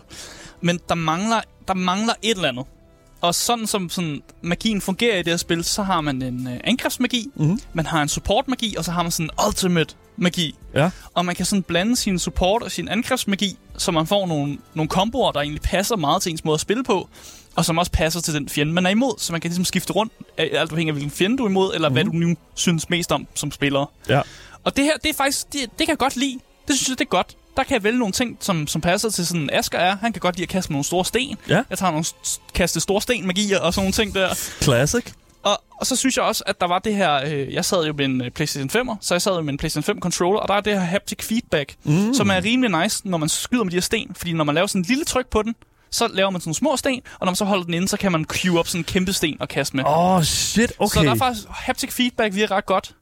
Men der mangler, der mangler et eller andet. Og sådan som sådan, magien fungerer i det her spil, så har man en øh, angrebsmagi, Mhm. man har en support-magi, og så har man sådan en ultimate magi. Ja. Og man kan sådan blande sin support og sin angrebsmagi, så man får nogle, nogle komboer, der egentlig passer meget til ens måde at spille på, og som også passer til den fjende, man er imod. Så man kan ligesom skifte rundt, alt afhængig af hvilken fjende du er imod, eller mm. hvad du nu synes mest om som spiller. Ja. Og det her, det er faktisk, det, det kan jeg godt lide. Det synes jeg, det er godt. Der kan jeg vælge nogle ting, som, som passer til sådan Asger er. Han kan godt lide at kaste med nogle store sten. Ja. Jeg tager nogle kaste store sten magier og sådan nogle ting der. Classic. Og, og så synes jeg også, at der var det her... Øh, jeg sad jo med en øh, PlayStation 5'er, så jeg sad jo med en PlayStation 5 controller, og der er det her haptic feedback, mm. som er rimelig nice, når man skyder med de her sten. Fordi når man laver sådan en lille tryk på den, så laver man sådan nogle små sten, og når man så holder den inde, så kan man queue op sådan en kæmpe sten og kaste med. Åh, oh, shit, okay. Så der er faktisk haptic feedback virker ret godt.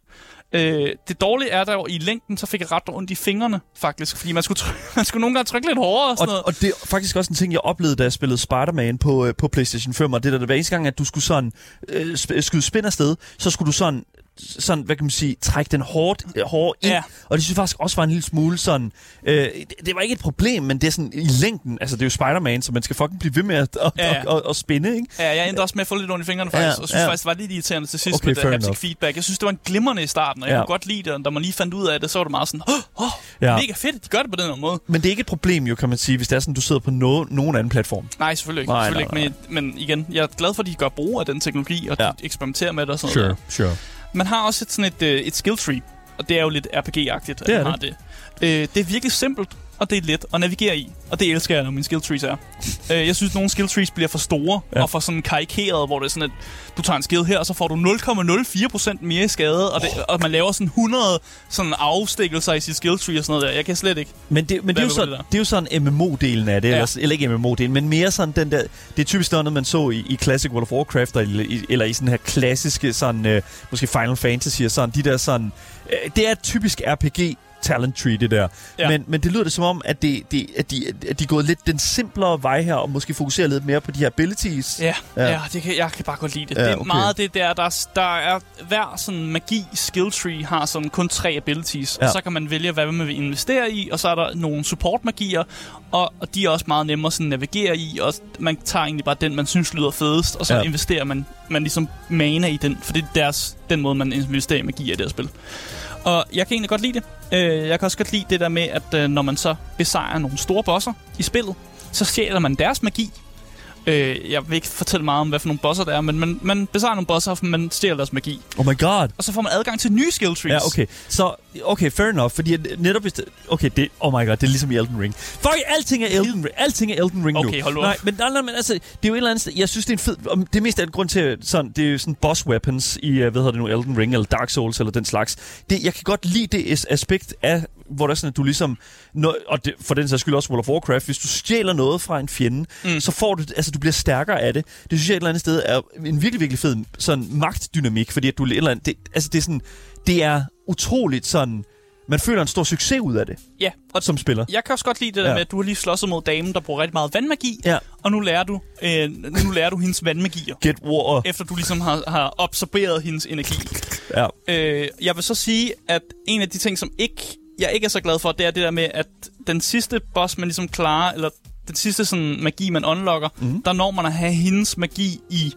Øh, det dårlige er der i længden, så fik jeg ret ondt i fingrene, faktisk. Fordi man skulle, trykke, man skulle nogle gange trykke lidt hårdere og sådan noget. Og, og det er faktisk også en ting, jeg oplevede, da jeg spillede Spider-Man på, øh, på PlayStation 5, og det der, det hver eneste gang, at du skulle sådan øh, skyde spin afsted, så skulle du sådan sådan, hvad kan man sige, trække den hårdt, øh, hårdt ind. Ja. Og det synes jeg faktisk også var en lille smule sådan, øh, det, det var ikke et problem, men det er sådan i længden, altså det er jo Spider-Man, så man skal fucking blive ved med at, at, Ja, at, at, at spinde, ikke? Ja, jeg endte også med at få lidt i fingrene faktisk, Ja, og synes ja. faktisk, det var lidt irriterende til sidst Okay, med det haptic feedback. Jeg synes, det var en glimrende i starten, og jeg Ja. kunne godt lide det, og da man lige fandt ud af det, så var det meget sådan, åh, oh, Ja. mega fedt, de gør det på den her måde. Men det er ikke et problem jo, kan man sige, hvis det er sådan, du sidder på no, nogen anden platform. Nej, selvfølgelig ikke. Nej, Nej, selvfølgelig nej, ikke. Men, men igen, jeg er glad for, at de gør brug af den teknologi, og Ja. de eksperimenterer med det og sådan noget. sure. der. Man har også et, sådan et, øh, et skill tree, og det er jo lidt RPG-agtigt, at Det man har det. Øh, det er virkelig simpelt, og det er let at navigere i. Og det elsker jeg, når mine skill trees er. øh, jeg synes, nogle skill trees bliver for store Ja. og for sådan karikeret, hvor det er sådan, at du tager en skill her, og så får du 0,04% mere i skade, og, det, og man laver sådan 100 sådan afstikkelser i sit skill tree og sådan noget der. Jeg kan slet ikke. Men det, men det, er jo Hvad så, med det der? det er jo sådan MMO-delen af det, ja. Eller, eller ikke MMO-delen, men mere sådan den der, det er typisk noget, man så i, i Classic World of Warcraft, eller i, eller i sådan her klassiske, sådan, øh, måske Final Fantasy og sådan, de der sådan, øh, det er typisk RPG, talent tree, det der. Ja. Men, men det lyder det som om, at, det, det, at, de, at de er gået lidt den simplere vej her, og måske fokuserer lidt mere på de her abilities. Ja, Ja. ja. det kan, jeg kan bare godt lide det. Ja, det er okay. meget det der, der, er- der er hver sådan magi skill tree har sådan kun tre abilities. Ja. Ja. Så kan man vælge, hvad man vil investere i, og så er der nogle support magier, og, og de er også meget nemmere sådan at navigere i, og man tager egentlig bare den, man synes lyder fedest, og så ja. investerer man, man ligesom mana i den, for det er deres, den måde, man investerer i magi i det her spil. Og jeg kan egentlig godt lide det. Øh, jeg kan også godt lide det der med, at øh, når man så besejrer nogle store bosser i spillet, så stjæler man deres magi. Øh, jeg vil ikke fortælle meget om, hvad for nogle bosser det er, men man, man besejrer nogle bosser, og man stjæler deres magi. Oh my god. Og så får man adgang til nye skill trees. Ja, okay. Så, okay, fair enough. Fordi netop hvis det, Okay, det, oh my god, det er ligesom i Elden Ring. Fuck, alting er Elden Ring. Alting er Elden Ring nu. Okay, hold op. Nej, men, nej, nej, men altså, det er jo et eller andet sted, Jeg synes, det er en fed... Det meste af grund til, sådan, det er jo sådan boss weapons i, øh, hvad hedder det nu, Elden Ring eller Dark Souls eller den slags. Det, jeg kan godt lide det as- aspekt af, hvor der er sådan, at du ligesom... Når, og det, for den sags skyld også World of Warcraft, hvis du stjæler noget fra en fjende. Mm. så får du, altså du bliver stærkere af det. Det synes jeg et eller andet sted er en virkelig, virkelig fed sådan magtdynamik, fordi at du et eller andet, det, altså det er sådan, det er utroligt sådan, man føler en stor succes ud af det, Ja, og som spiller. jeg kan også godt lide det der Ja. med, at du har lige slåsset mod damen, der bruger rigtig meget vandmagi, Ja. og nu lærer du, øh, nu lærer du hendes vandmagier, Get War. efter du ligesom har, har absorberet hendes energi. Ja. Øh, jeg vil så sige, at en af de ting, som ikke, jeg ikke er så glad for, det er det der med, at den sidste boss, man ligesom klarer, eller den sidste sådan, magi, man unlocker, mm. der når man at have hendes magi i,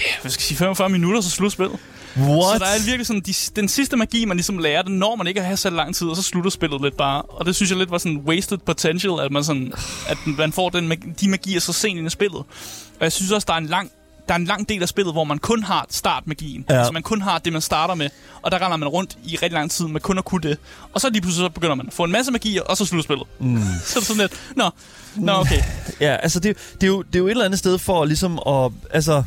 ja, hvad skal jeg sige, 45 minutter, så slut spillet. What? Så der er virkelig sådan, de, den sidste magi, man ligesom lærer, den når man ikke at have så lang tid, og så slutter spillet lidt bare. Og det synes jeg lidt var sådan wasted potential, at man, sådan, at man får den, de magier så sent ind i spillet. Og jeg synes også, der er en lang der er en lang del af spillet, hvor man kun har startmagien. Ja. Altså man kun har det, man starter med. Og der render man rundt i rigtig lang tid med kun at kunne det. Og så lige pludselig så begynder man at få en masse magier, og så slutter spillet. Mm. så er det sådan lidt, nå, nå okay. Ja, altså det, det, er jo, det er jo et eller andet sted for ligesom at, altså...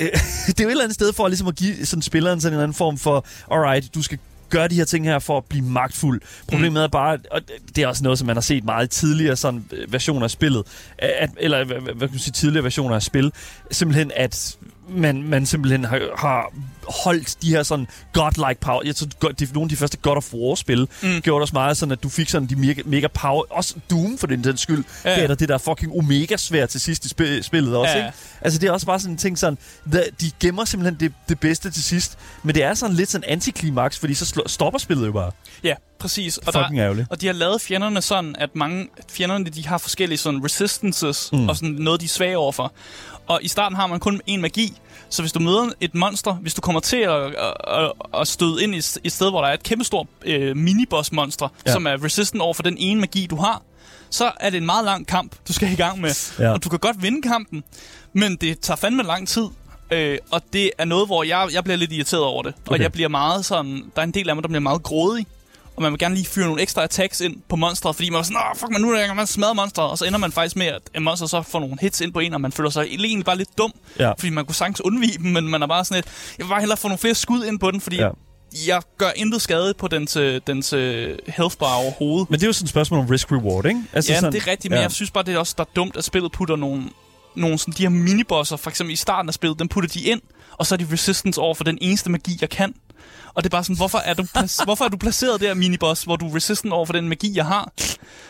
øh, det er jo et eller andet sted for ligesom at give sådan spilleren sådan en eller anden form for, alright, du skal gøre de her ting her for at blive magtfuld. Problemet mm. er bare, og det er også noget, som man har set meget tidligere sådan, øh, versioner af spillet, at, eller hvad kan man sige, tidligere versioner af spil, simpelthen at man, man simpelthen har, har holdt de her sådan godlike power. Jeg tror, godt- de, nogle af de første God of War-spil mm. gjorde også meget sådan, at du fik sådan de mega, mega power. Også Doom for den, den skyld. Ja. Gav dig det der fucking omega svært til sidst i spi- spillet også, Ja, ikke? Altså, det er også bare sådan en ting sådan, the, de gemmer simpelthen det, det bedste til sidst. Men det er sådan lidt sådan antiklimaks, fordi så slå, stopper spillet jo bare. Ja, præcis. Og, Fucking ærgerligt. og de har lavet fjenderne sådan, at mange fjenderne de har forskellige sådan resistances, mm. og sådan noget, de er svage overfor. Og i starten har man kun en magi, så hvis du møder et monster, hvis du kommer til at, at, at, at støde ind i et- sted, hvor der er et kæmpestort øh, miniboss-monster, Ja. som er resistant over for den ene magi, du har, så er det en meget lang kamp, du skal i gang med. Ja. Og du kan godt vinde kampen, men det tager fandme lang tid. Øh, og det er noget, hvor jeg, jeg bliver lidt irriteret over det. Og Okay. jeg bliver meget sådan... Der er en del af mig, der bliver meget grådig. Og man vil gerne lige fyre nogle ekstra attacks ind på monsteret, fordi man er sådan, åh, fuck man, nu jeg man smadre monsteret. Og så ender man faktisk med, at monster så får nogle hits ind på en, og man føler sig egentlig bare lidt dum. Ja. Fordi man kunne sagtens undvige dem, men man er bare sådan lidt, jeg vil bare hellere få nogle flere skud ind på den, fordi Ja. jeg gør intet skade på dens, dens health bar overhovedet. Men det er jo sådan et spørgsmål om risk-reward, ikke? Altså Ja, sådan, det er rigtigt, men ja. jeg synes bare, det er også der er dumt, at spillet putter nogle, nogle sådan, de her minibosser, for eksempel i starten af spillet, dem putter de ind, og så er de resistance over for den eneste magi, jeg kan. Og det er bare sådan, hvorfor er du, plac- hvorfor er du placeret der, miniboss, hvor du er resistant over for den magi, jeg har?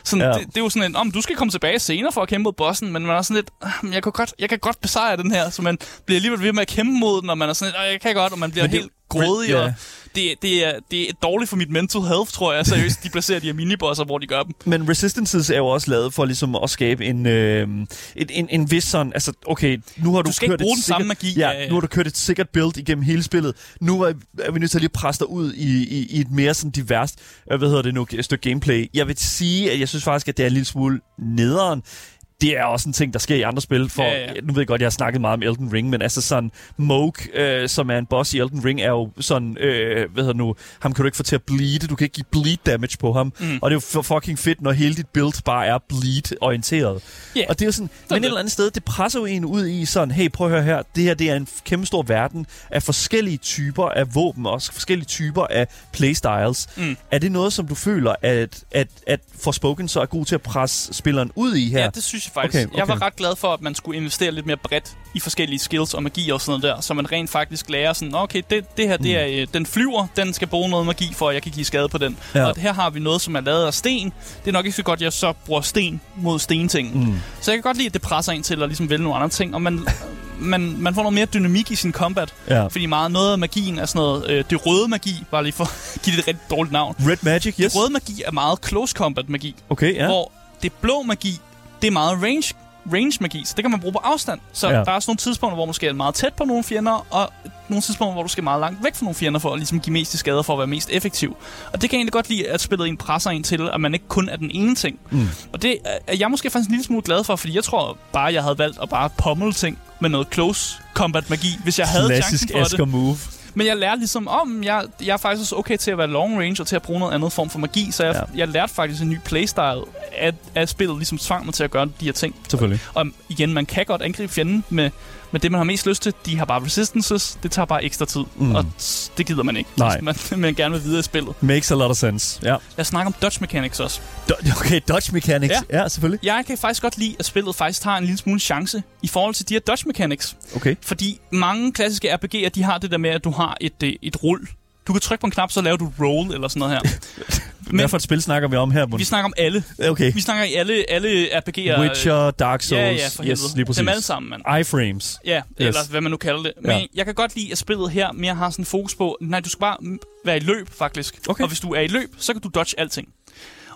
Sådan, Ja. det, det, er jo sådan en, om du skal komme tilbage senere for at kæmpe mod bossen, men man er sådan lidt, "Ah, jeg kan, godt, jeg kan godt besejre den her, så man bliver alligevel ved med at kæmpe mod den, og man er sådan lidt, "Ah, jeg kan godt, og man bliver Men det- helt grådig, ja. det, det, er, det er dårligt for mit mental health, tror jeg, seriøst, de placerer de her minibosser, hvor de gør dem. Men Resistances er jo også lavet for ligesom at skabe en, øh, en, en, en vis sådan, altså okay, nu har du, Du skal ikke kørt bruge et den sikkert, samme magi, Ja, ja, nu har du kørt et sikkert build igennem hele spillet. Nu er, er vi nødt til at lige presse dig ud i, i, i et mere sådan diverst, øh, hvad hedder det nu, et stykke gameplay. Jeg vil sige, at jeg synes faktisk, at det er en lille smule nederen. Det er også en ting, der sker i andre spil. For, Ja, ja. Nu ved jeg godt, jeg har snakket meget om Elden Ring, men altså sådan, Moog, øh, som er en boss i Elden Ring, er jo sådan, øh, hvad hedder nu, ham kan du ikke få til at bleed. Du kan ikke give bleed damage på ham. Mm. Og det er jo for fucking fedt, når hele dit build bare er bleed-orienteret. Ja. Og det er jo sådan, men et eller andet sted, det presser jo en ud i sådan, hey, prøv at høre her, det her det er en kæmpe stor verden af forskellige typer af våben, også forskellige typer af playstyles. Mm. Er det noget, som du føler, at, at, at Forspoken så er god til at presse spilleren ud i her? Ja, det synes jeg faktisk. Okay, Okay. Jeg var ret glad for, at man skulle investere lidt mere bredt i forskellige skills og magi og sådan noget der, så man rent faktisk lærer sådan, "Nå, okay, det, det her, det er, øh, den flyver, den skal bruge noget magi for, at jeg kan give skade på den. Ja. Og her har vi noget, som er lavet af sten. Det er nok ikke så godt, at jeg så bruger sten mod stenting. Mm. Så jeg kan godt lide, at det presser en til at ligesom vælge nogle andre ting, og man, man, man får noget mere dynamik i sin combat. Ja. Fordi meget noget af magien er sådan noget, øh, det røde magi, bare lige for at give det et rigtig dårligt navn. Red Magic, yes. Det røde magi er meget close combat magi, Okay, ja. hvor det blå magi, det er meget range, range magi, så det kan man bruge på afstand. Så Ja. der er også nogle tidspunkter, hvor man skal meget tæt på nogle fjender, og nogle tidspunkter, hvor du skal meget langt væk fra nogle fjender, for at ligesom give mest i skader for at være mest effektiv. Og det kan jeg egentlig godt lide, at spillet en presser en til, at man ikke kun er den ene ting. Mm. Og det er jeg måske faktisk en lille smule glad for, fordi jeg tror bare, jeg havde valgt at bare pommel ting med noget close combat magi, hvis jeg havde Klassisk chancen for det. Asger move. Men jeg lærte ligesom om, jeg, jeg er faktisk også okay til at være long range og til at bruge noget andet form for magi, så jeg, Ja. jeg lærte faktisk en ny playstyle, at, at spillet ligesom tvang mig til at gøre de her ting. Selvfølgelig. Og igen, man kan godt angribe fjenden med, med det, man har mest lyst til. De har bare resistances, det tager bare ekstra tid, Mm. og det gider man ikke, Nej. man, man gerne vil videre i spillet. Makes a lot of sense. Ja. Lad os snakke om dodge mechanics også. Do- okay, dodge mechanics. Ja. Ja. selvfølgelig. Jeg kan faktisk godt lide, at spillet faktisk tager en lille smule chance i forhold til de her dodge mechanics. Okay. Fordi mange klassiske RPG'er, de har det der med, at du har et, øh, et rull. Du kan trykke på en knap, så laver du roll eller sådan noget her. Hvad for et spil snakker vi om her, Bund? vi snakker om alle. Okay. Vi snakker i alle, alle RPG'er. Witcher, Dark Souls. Ja, ja, for yes, lige præcis. Dem alle sammen, mand. iframes. Ja, Yes. eller hvad man nu kalder det. Men Ja. jeg kan godt lide, at spillet her mere har sådan fokus på, nej, du skal bare være i løb, faktisk. Okay. Og hvis du er i løb, så kan du dodge alting.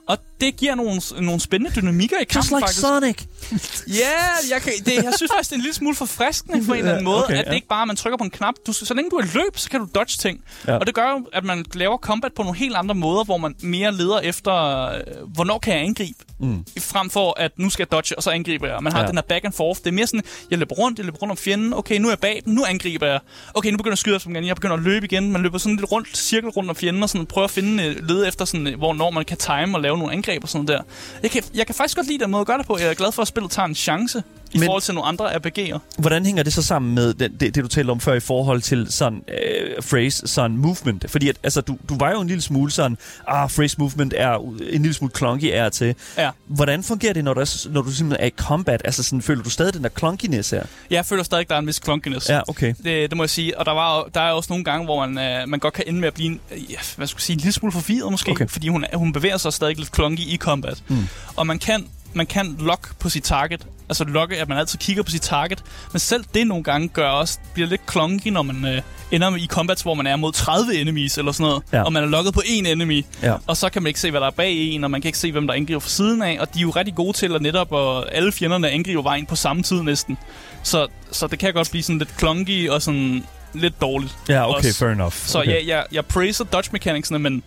Og det giver nogle, nogle spændende dynamikker i kampen, Just like faktisk. Sonic. Ja, jeg, kan, det, jeg synes faktisk, det er en lille smule forfriskende på en eller anden måde, Okay, at ja. det ikke bare, at man trykker på en knap. Du, så længe du er løb, så kan du dodge ting. Ja. Og det gør jo, at man laver combat på nogle helt andre måder, hvor man mere leder efter, øh, hvornår kan jeg angribe, Mm. frem for at nu skal jeg dodge, og så angriber jeg. Man har Ja. den her back and forth. Det er mere sådan, jeg løber rundt, jeg løber rundt om fjenden. Okay, nu er jeg bag dem, nu angriber jeg. Okay, nu begynder jeg at skyde dem igen. Jeg begynder at løbe igen. Man løber sådan lidt rundt, cirkel rundt om fjenden, og sådan prøver at finde, øh, lede efter, sådan, øh, hvornår man kan time og lave nogle angreb og sådan der. Jeg kan, jeg kan faktisk godt lide den måde at gøre det på. Jeg er glad for, at spillet tager en chance i Men- forhold til nogle andre RPG'er. Hvordan hænger det så sammen med det, det, det du talte om før i forhold til sådan øh, phrase, sådan movement? Fordi at, altså, du, du var jo en lille smule sådan, ah, phrase movement er en lille smule clunky er til. Ja. Hvordan fungerer det, når du, er, når du simpelthen er i combat? Altså sådan, føler du stadig den der clunkiness her? Jeg føler stadig, der er en vis clunkiness. Ja, okay. Det, det må jeg sige. Og der, var, der er også nogle gange, hvor man, øh, man godt kan ende med at blive en, øh, hvad skal jeg sige, en lille smule forvirret måske. Okay. Fordi hun, hun bevæger sig stadig lidt clunky i combat. Mm. Og man kan, man kan lock på sit target. Altså locke, at man altid kigger på sit target. Men selv det nogle gange gør også, bliver lidt clunky, når man øh, ender i combats, hvor man er mod 30 enemies eller sådan noget. Ja. Og man er lukket på én enemy. Ja. Og så kan man ikke se, hvad der er bag en, og man kan ikke se, hvem der angriber fra siden af. Og de er jo rigtig gode til at netop, og alle fjenderne angriber vejen på samme tid næsten. Så, så det kan godt blive sådan lidt clunky og sådan lidt dårligt. Ja, okay, Også. fair enough. Så okay. okay. jeg, jeg, jeg praiser dodge mechanicsene, men,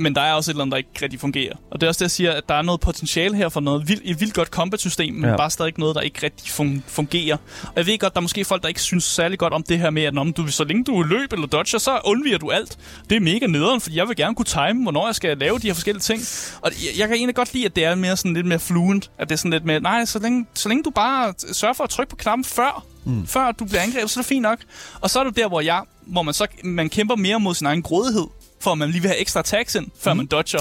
men der er også et eller andet, der ikke rigtig fungerer. Og det er også det, jeg siger, at der er noget potentiale her for noget vildt, et vildt godt combat-system, men Ja. bare stadig noget, der ikke rigtig fun- fungerer. Og jeg ved godt, der er måske folk, der ikke synes særlig godt om det her med, at når du, så længe du løb eller dodger, så undviger du alt. Det er mega nederen, fordi jeg vil gerne kunne time, hvornår jeg skal lave de her forskellige ting. Og jeg, jeg kan egentlig godt lide, at det er mere sådan lidt mere fluent. At det er sådan lidt mere, nej, så længe, så længe du bare sørger for at trykke på knappen før, mm. før du bliver angrebet, så er det fint nok. Og så er du der, hvor jeg, hvor man så man kæmper mere mod sin egen grådighed, for at man lige vil have ekstra attacks ind, før mm. man dodger.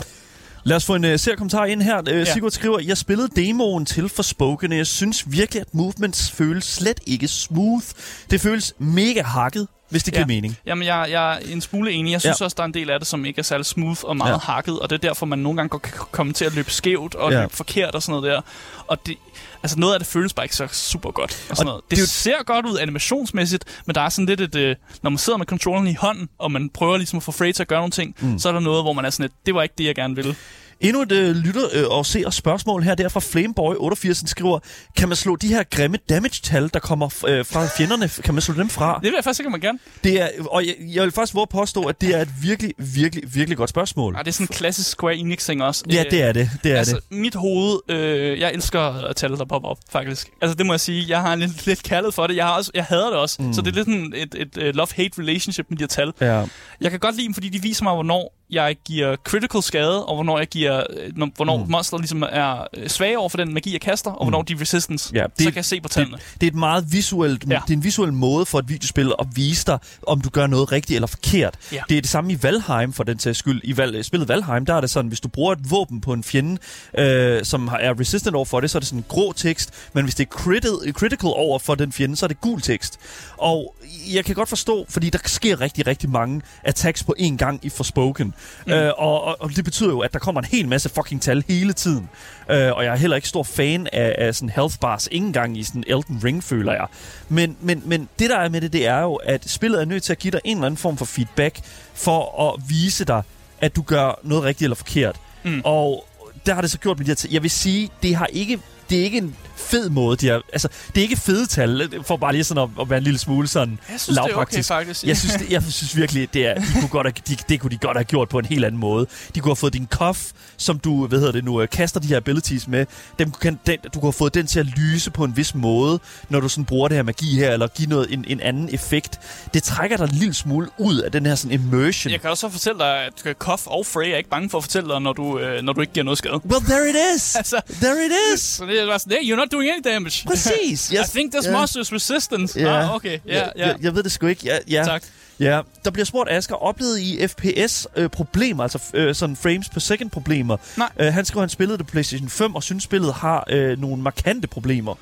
Lad os få en uh, kommentar ind her. Uh. Sigurd skriver, jeg spillede demoen til Forspoken, og jeg synes virkelig, at movements føles slet ikke smooth. Det føles mega hakket, hvis det giver Ja. mening. Jamen, jeg, jeg er en smule enig. Jeg synes Ja. også, der er en del af det, som ikke er særlig smooth og meget Ja. hakket, og det er derfor, man nogle gange godt kan komme til at løbe skævt og Ja. løbe forkert og sådan noget der. Og det, altså noget af det føles bare ikke så super godt. Og sådan Og noget. det det jo- ser godt ud animationsmæssigt, men der er sådan lidt et... Øh, når man sidder med controlleren i hånden, og man prøver ligesom at få Frey til at gøre nogle ting, mm. så er der noget, hvor man er sådan lidt, det var ikke det, jeg gerne ville. Endnu et uh, lytter uh, og ser spørgsmål her, der fra Flameboy88, han skriver, kan man slå de her grimme damage-tal, der kommer uh, fra fjenderne, kan man slå dem fra? Det vil jeg faktisk ikke, man gerne. Det er, og jeg, jeg vil faktisk våge påstå, at det er et virkelig, virkelig, virkelig godt spørgsmål. Ja, det er sådan en klassisk Square Enix-ting også. Ja, Øh, det er det. Det er altså, det. mit hoved, øh, jeg elsker tal, der popper op, faktisk. Altså, det må jeg sige. Jeg har en lidt, lidt kærlighed for det. Jeg, har også, jeg hader det også. Mm. Så det er lidt sådan et, et, et love-hate relationship med de her tal. Ja. Jeg kan godt lide dem, fordi de viser mig, hvornår jeg giver critical skade, og hvornår jeg giver, øh, når, hvornår mm. monster ligesom er øh, svage over for den magi, jeg kaster, og hvornår de er resistance. Ja, det- det, så kan jeg se på tallene. Det er et meget visuelt, ja. Det er en visuel måde for et videospil at vise dig, om du gør noget rigtigt eller forkert. Ja. Det er det samme i Valheim, for den sags skyld. I Val- spillet Valheim, der er det sådan, hvis du bruger et våben på en fjende, øh, som er resistant over for det, så er det sådan en grå tekst, men hvis det er criti- critical over for den fjende, så er det gul tekst. Og jeg kan godt forstå, fordi der sker rigtig, rigtig mange attacks på én gang i Forspoken. Mm. Øh, og, og, og det betyder jo, at der kommer en hel masse fucking tal hele tiden. Øh, og jeg er heller ikke stor fan af, af sådan health bars, ikke engang i sådan Elden Ring, føler jeg. Men, men, men det, der er med det, det er jo, at spillet er nødt til at give dig en eller anden form for feedback, for at vise dig, at du gør noget rigtigt eller forkert. Mm. Og der har det så gjort med de her. Jeg vil sige, det har ikke det er ikke en fed måde, de har, altså, det er ikke fede tal, for bare lige sådan at, at være en lille smule sådan Jeg synes, det er okay, lavpraktisk. faktisk. Jeg synes, det, jeg synes virkelig, det, er, de kunne godt have, de, det kunne de godt have gjort på en helt anden måde. De kunne have fået din cuff, som du, hvad hedder det nu, øh, kaster de her abilities med. Dem, kan, den, du kunne have fået den til at lyse på en vis måde, når du sådan bruger det her magi her, eller give noget, en, en anden effekt. Det trækker dig en lille smule ud af den her sådan immersion. Jeg kan også fortælle dig, at Koff og Frey er ikke bange for at fortælle dig, når du, øh, når du ikke giver noget skade. Well, there it is! Altså, There it is! så det er bare sådan, hey, you're not doing any damage. Præcis! I think this Ja. monster is resistance. Ja. Ah, okay, ja, ja. Jeg, jeg ved det sgu ikke. Ja, ja. Tak. Ja, der bliver spurgt, Asger, oplevede I FPS-problemer, altså øh, sådan frames per second problemer? Nej. Øh, han skriver, han spillede det på PlayStation 5, og synes, spillet har øh, nogle markante problemer.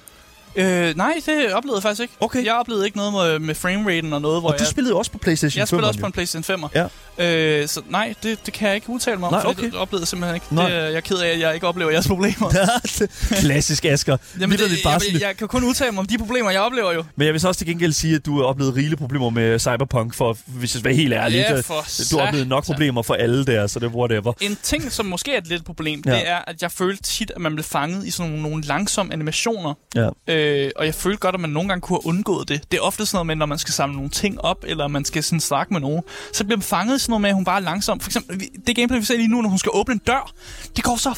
Øh, nej, det oplevede jeg faktisk ikke. Okay. Jeg oplevede ikke noget med, med frameraten og noget, hvor Og du jeg... spillede jo også på PlayStation 5. Jeg spiller også på en PlayStation 5'er. Ja. Øh, så nej, det, det kan jeg ikke udtale mig om, Nej, okay. det oplevede jeg simpelthen ikke. Nej. Det, er jeg er ked af, at jeg ikke oplever jeres problemer. Klassisk, Asger. Jamen, det, bare jeg, jeg, kan kun udtale mig om de problemer, jeg oplever jo. Men jeg vil så også til gengæld sige, at du har oplevet rigelige problemer med Cyberpunk, for hvis jeg skal være helt ærlig. Ja, for du har oplevet nok problemer for alle der, så det er whatever. En ting, som måske er et lidt problem, ja. det er, at jeg følte tit, at man blev fanget i sådan nogle, nogle langsomme animationer. Ja. Øh, og jeg følte godt, at man nogle gange kunne have undgået det. Det er ofte sådan noget med, når man skal samle nogle ting op, eller man skal sådan snakke med nogen, så bliver man fanget sådan noget med, at hun bare er langsom. For eksempel, det gameplay, vi ser lige nu, når hun skal åbne en dør, det går så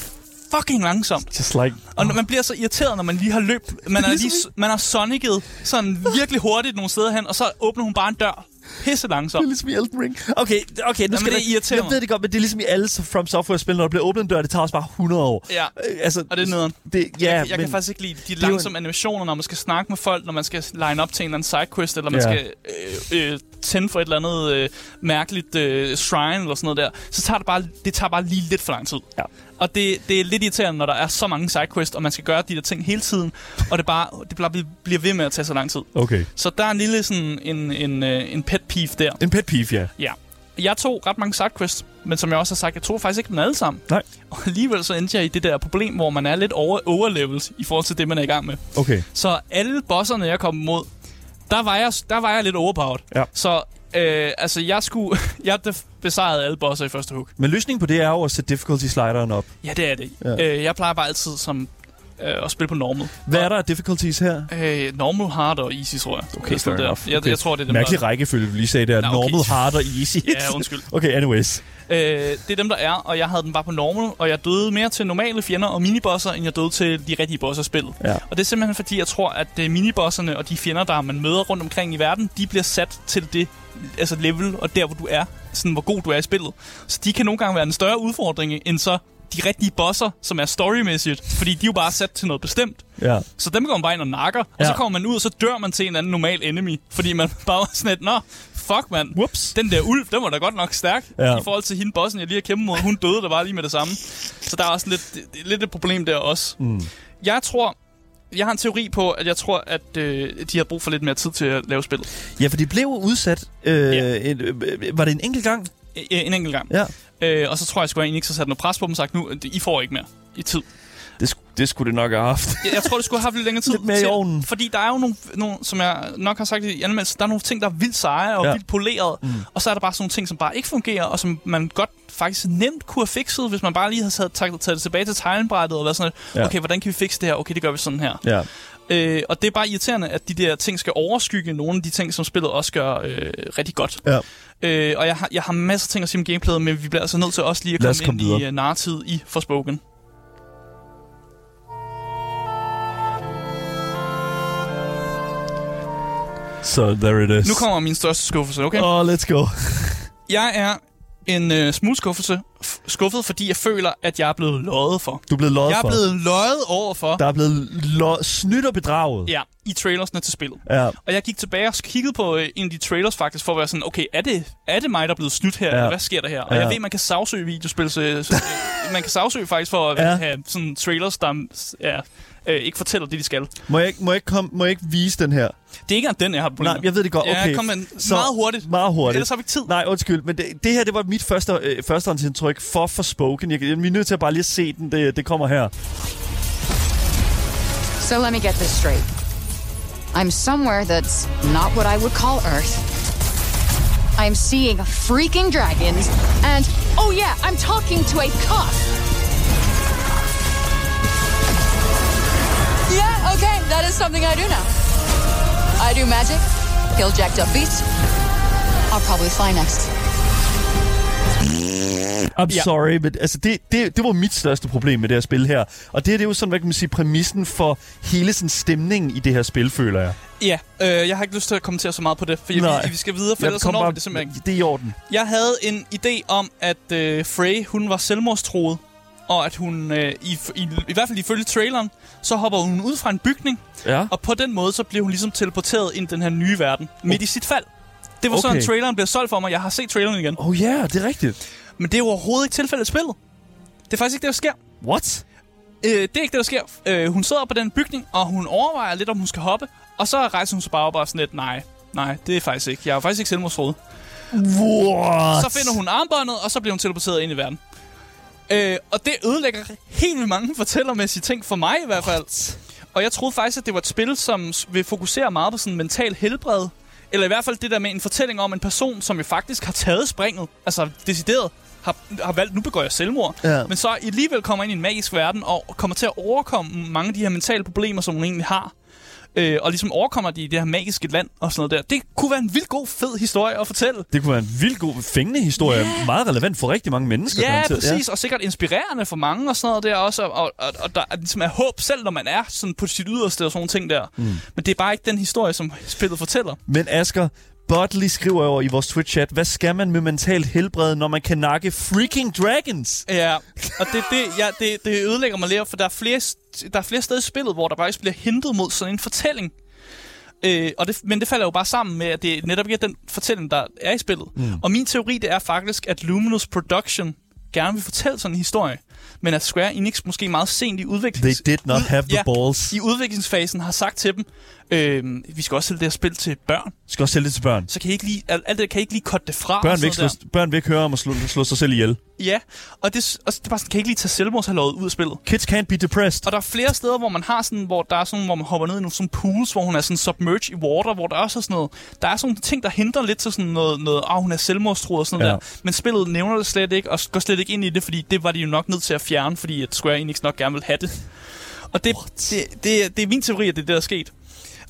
fucking langsomt. Just like... Og når man bliver så irriteret, når man lige har løbet, man er, lige, man har sonicet sådan virkelig hurtigt nogle steder hen, og så åbner hun bare en dør pisse langsom. Det er ligesom i Elden Ring. Okay, okay, nu Jamen, skal det irriterer Jeg mig. ved det godt, men det er ligesom i alle From Software-spil, når der bliver åbnet en dør, det tager også bare 100 år. Ja, Øh, Altså, og det er nederen. det, ja, jeg, jeg men, kan faktisk ikke lide de langsomme animationer, når man skal snakke med folk, når man skal line op til en eller anden sidequest, eller man Ja. skal øh, øh, tænde for et eller andet øh, mærkeligt øh, shrine eller sådan noget der. Så tager det bare, det tager bare lige lidt for lang tid. Ja. Og det, det er lidt irriterende, når der er så mange sidequests, og man skal gøre de der ting hele tiden, og det bare det bare bliver- ved med at tage så lang tid. Okay. Så der er en lille sådan en, en, øh, en pet peeve der. En pet peeve, ja. Ja. Jeg tog ret mange sidequests, men som jeg også har sagt, jeg tog faktisk ikke dem alle sammen. Nej. Og alligevel så endte jeg i det der problem, hvor man er lidt over overleveled i forhold til det, man er i gang med. Okay. Så alle bosserne, jeg kom mod, der var jeg, der var jeg lidt overpowered. Ja. Så øh, altså, jeg skulle... jeg besejrede alle bosser i første hook. Men løsningen på det er jo at sætte difficulty-slideren op. Ja, det er det. Ja. Øh, jeg plejer bare altid som, øh, at spille på normal. Hvad er der af difficulties her? Øh, normal, hard og easy, tror jeg. Okay, sådan fair der. enough. Jeg, Okay. jeg tror, det er dem, Mærkelig der... rækkefølge, vi lige sagde der. Nå, okay. Normal, hard og easy. Ja, undskyld. okay, anyways. Øh, det er dem, der er, og jeg havde den bare på normal, og jeg døde mere til normale fjender og minibosser, end jeg døde til de rigtige bosser i spillet. Ja. Og det er simpelthen fordi, jeg tror, at øh, minibosserne og de fjender, der man møder rundt omkring i verden, de bliver sat til det altså level, og der, hvor du er, sådan hvor god du er i spillet. Så de kan nogle gange være en større udfordring, end så de rigtige bosser, som er storymæssigt, fordi de er jo bare sat til noget bestemt. Ja. Så dem går man bare ind og nakker, og Ja. så kommer man ud, og så dør man til en anden normal enemy, fordi man bare var sådan et, nå, fuck mand, Whoops. den der ulv, den var da godt nok stærk Ja. i forhold til hende bossen, jeg lige har kæmpet mod. Hun døde der bare lige med det samme. Så der er også lidt, lidt et problem der også. Mm. Jeg tror, jeg har en teori på, at jeg tror, at øh, de har brug for lidt mere tid til at lave spillet. Ja, for de blev udsat. Øh, Ja. en, øh, var det en enkelt gang? Øh, en enkelt gang. Ja. Øh, og så tror jeg, at jeg ikke så sat noget pres på dem og sagt, nu, I får ikke mere i tid. Det, det skulle det nok have haft. Jeg, jeg tror, det skulle have haft lidt længere tid. Lidt mere i til, ovnen. Fordi der er jo nogle, nogle, som jeg nok har sagt i anmeldelsen, der er nogle ting, der er vildt seje og Ja. vildt poleret. Mm. Og så er der bare sådan nogle ting, som bare ikke fungerer, og som man godt faktisk nemt kunne have fikset, hvis man bare lige havde taget, taget, taget det tilbage til tegnbrættet og været sådan lidt, Ja. okay, hvordan kan vi fikse det her? Okay, det gør vi sådan her. Ja. Øh, og det er bare irriterende, at de der ting skal overskygge nogle af de ting, som spillet også gør øh, rigtig godt. Ja. Øh, og jeg har, jeg har masser af ting at sige om gameplayet, men vi bliver altså nødt til også lige at komme, komme ind videre. i uh, narrativet i Forspoken. So there it is. Nu kommer min største skuffelse, okay? Oh, let's go. Jeg er en øh, smule skuffelse, skuffet, fordi jeg føler, at jeg er blevet løjet for. Du er blevet løjet Jeg er for. blevet løjet over for, Der er blevet lo- snydt og bedraget. ja, i trailersne til spillet. Ja. Og jeg gik tilbage og kiggede på øh, en af de trailers faktisk, for at være sådan, okay, er det, er det mig, der er blevet snydt her? Ja. Eller hvad sker der her? Og Ja. jeg ved, man kan sagsøge videospil, så, så, øh, man kan sagsøge faktisk for at Ja. have sådan trailers, der ja, øh, ikke fortæller det, de skal. Må jeg, ikke- må, jeg ikke komme, må jeg ikke vise den her? Det er ikke engang den, jeg har problemer Nej, jeg ved det godt. Okay. Ja, kom med Så- meget hurtigt. Meget hurtigt. Ellers har vi ikke tid. Nej, undskyld, men det, det her det var mit første, øh, førstehåndsindtryk for Forspoken. Jeg, jeg er nødt til at bare lige se den. Det, det kommer her. So let me get this straight. I'm somewhere that's not what I would call Earth. I'm seeing freaking dragons, and oh yeah, I'm talking to a cop. Okay, that is something I do now. I do magic, kill jacked up beasts. I'll probably fly next. I'm Ja. sorry, men altså det, det, det var mit største problem med det her spil her. Og det, her, det er jo sådan, hvad kan man sige, præmissen for hele sådan stemningen i det her spil, føler jeg. Ja, øh, jeg har ikke lyst til at kommentere så meget på det, for vi, Nej. vi skal videre, for Jeg ellers så når vi det simpelthen ikke. Det er i orden. Jeg havde en idé om, at øh, Frey, hun var selvmordstroet, og at hun, øh, i, i, i hvert fald ifølge traileren, så hopper hun ud fra en bygning, Ja. og på den måde, så bliver hun ligesom teleporteret ind i den her nye verden, midt i sit fald. Det var okay. sådan, traileren blev solgt for mig. Jeg har set traileren igen. Oh ja, yeah, det er rigtigt. Men det er jo overhovedet ikke tilfældet i spillet. Det er faktisk ikke det, der sker. What? Øh, det er ikke det, der sker. Øh, hun sidder på den bygning, og hun overvejer lidt, om hun skal hoppe. Og så rejser hun sig bare op og sådan lidt, nej, nej, det er faktisk ikke. Jeg er faktisk ikke selvmordstroet. What? Så finder hun armbåndet, og så bliver hun teleporteret ind i verden. Øh, og det ødelægger helt vildt mange fortællermæssige ting, for mig i hvert fald. Og jeg troede faktisk, at det var et spil, som vil fokusere meget på sådan mental helbred. Eller i hvert fald det der med en fortælling om en person, som jo faktisk har taget springet. Altså decideret har, har valgt, nu begår jeg selvmord. Ja. Men så alligevel kommer ind i en magisk verden, og kommer til at overkomme mange af de her mentale problemer, som hun egentlig har. Øh, og ligesom overkommer de i det her magiske land og sådan noget der. Det kunne være en vildt god, fed historie at fortælle. Det kunne være en vildt god, fængende historie. Ja. Meget relevant for rigtig mange mennesker. Ja, præcis. Og sikkert inspirerende for mange og sådan noget der også. Og, og, og, og der er ligesom er håb selv, når man er sådan på sit yderste og sådan nogle ting der. Mm. Men det er bare ikke den historie, som spillet fortæller. Men Asger, Budley skriver over i vores Twitch-chat, hvad skal man med mentalt helbred, når man kan nakke freaking dragons? Ja, og det, det, ja, det, det ødelægger mig lidt, for der er, flere, der er flere steder i spillet, hvor der faktisk bliver hentet mod sådan en fortælling. Øh, og det, men det falder jo bare sammen med, at det netop ikke er den fortælling, der er i spillet. Mm. Og min teori, det er faktisk, at Luminous Production gerne vil fortælle sådan en historie, men at Square Enix måske meget sent i udviklings... They did not have the ja, balls. i udviklingsfasen har sagt til dem, øh, vi skal også sælge det her spil til børn, skal også sælge det til børn. så kan I ikke lige, alt det kan I ikke lige cutte det fra. Børn vil, ikke slå, børn vil ikke høre om at slå, slå sig selv ihjel. Ja, og det, og det er bare sådan, kan I ikke lige tage selvmordshalvåret ud af spillet? Kids can't be depressed. Og der er flere steder, hvor man har sådan, hvor der er sådan, hvor man hopper ned i nogle sådan pools, hvor hun er sådan submerged i water, hvor der også er sådan noget, der er sådan nogle ting, der hindrer lidt til sådan noget, noget ah, hun er selvmordstruet og sådan Ja. noget der. Men spillet nævner det slet ikke, og går slet ikke ind i det, fordi det var de jo nok nødt til at fjerne, fordi at Square Enix nok gerne vil have det. Og det, det, det, det er min teori, at det er det, der er sket.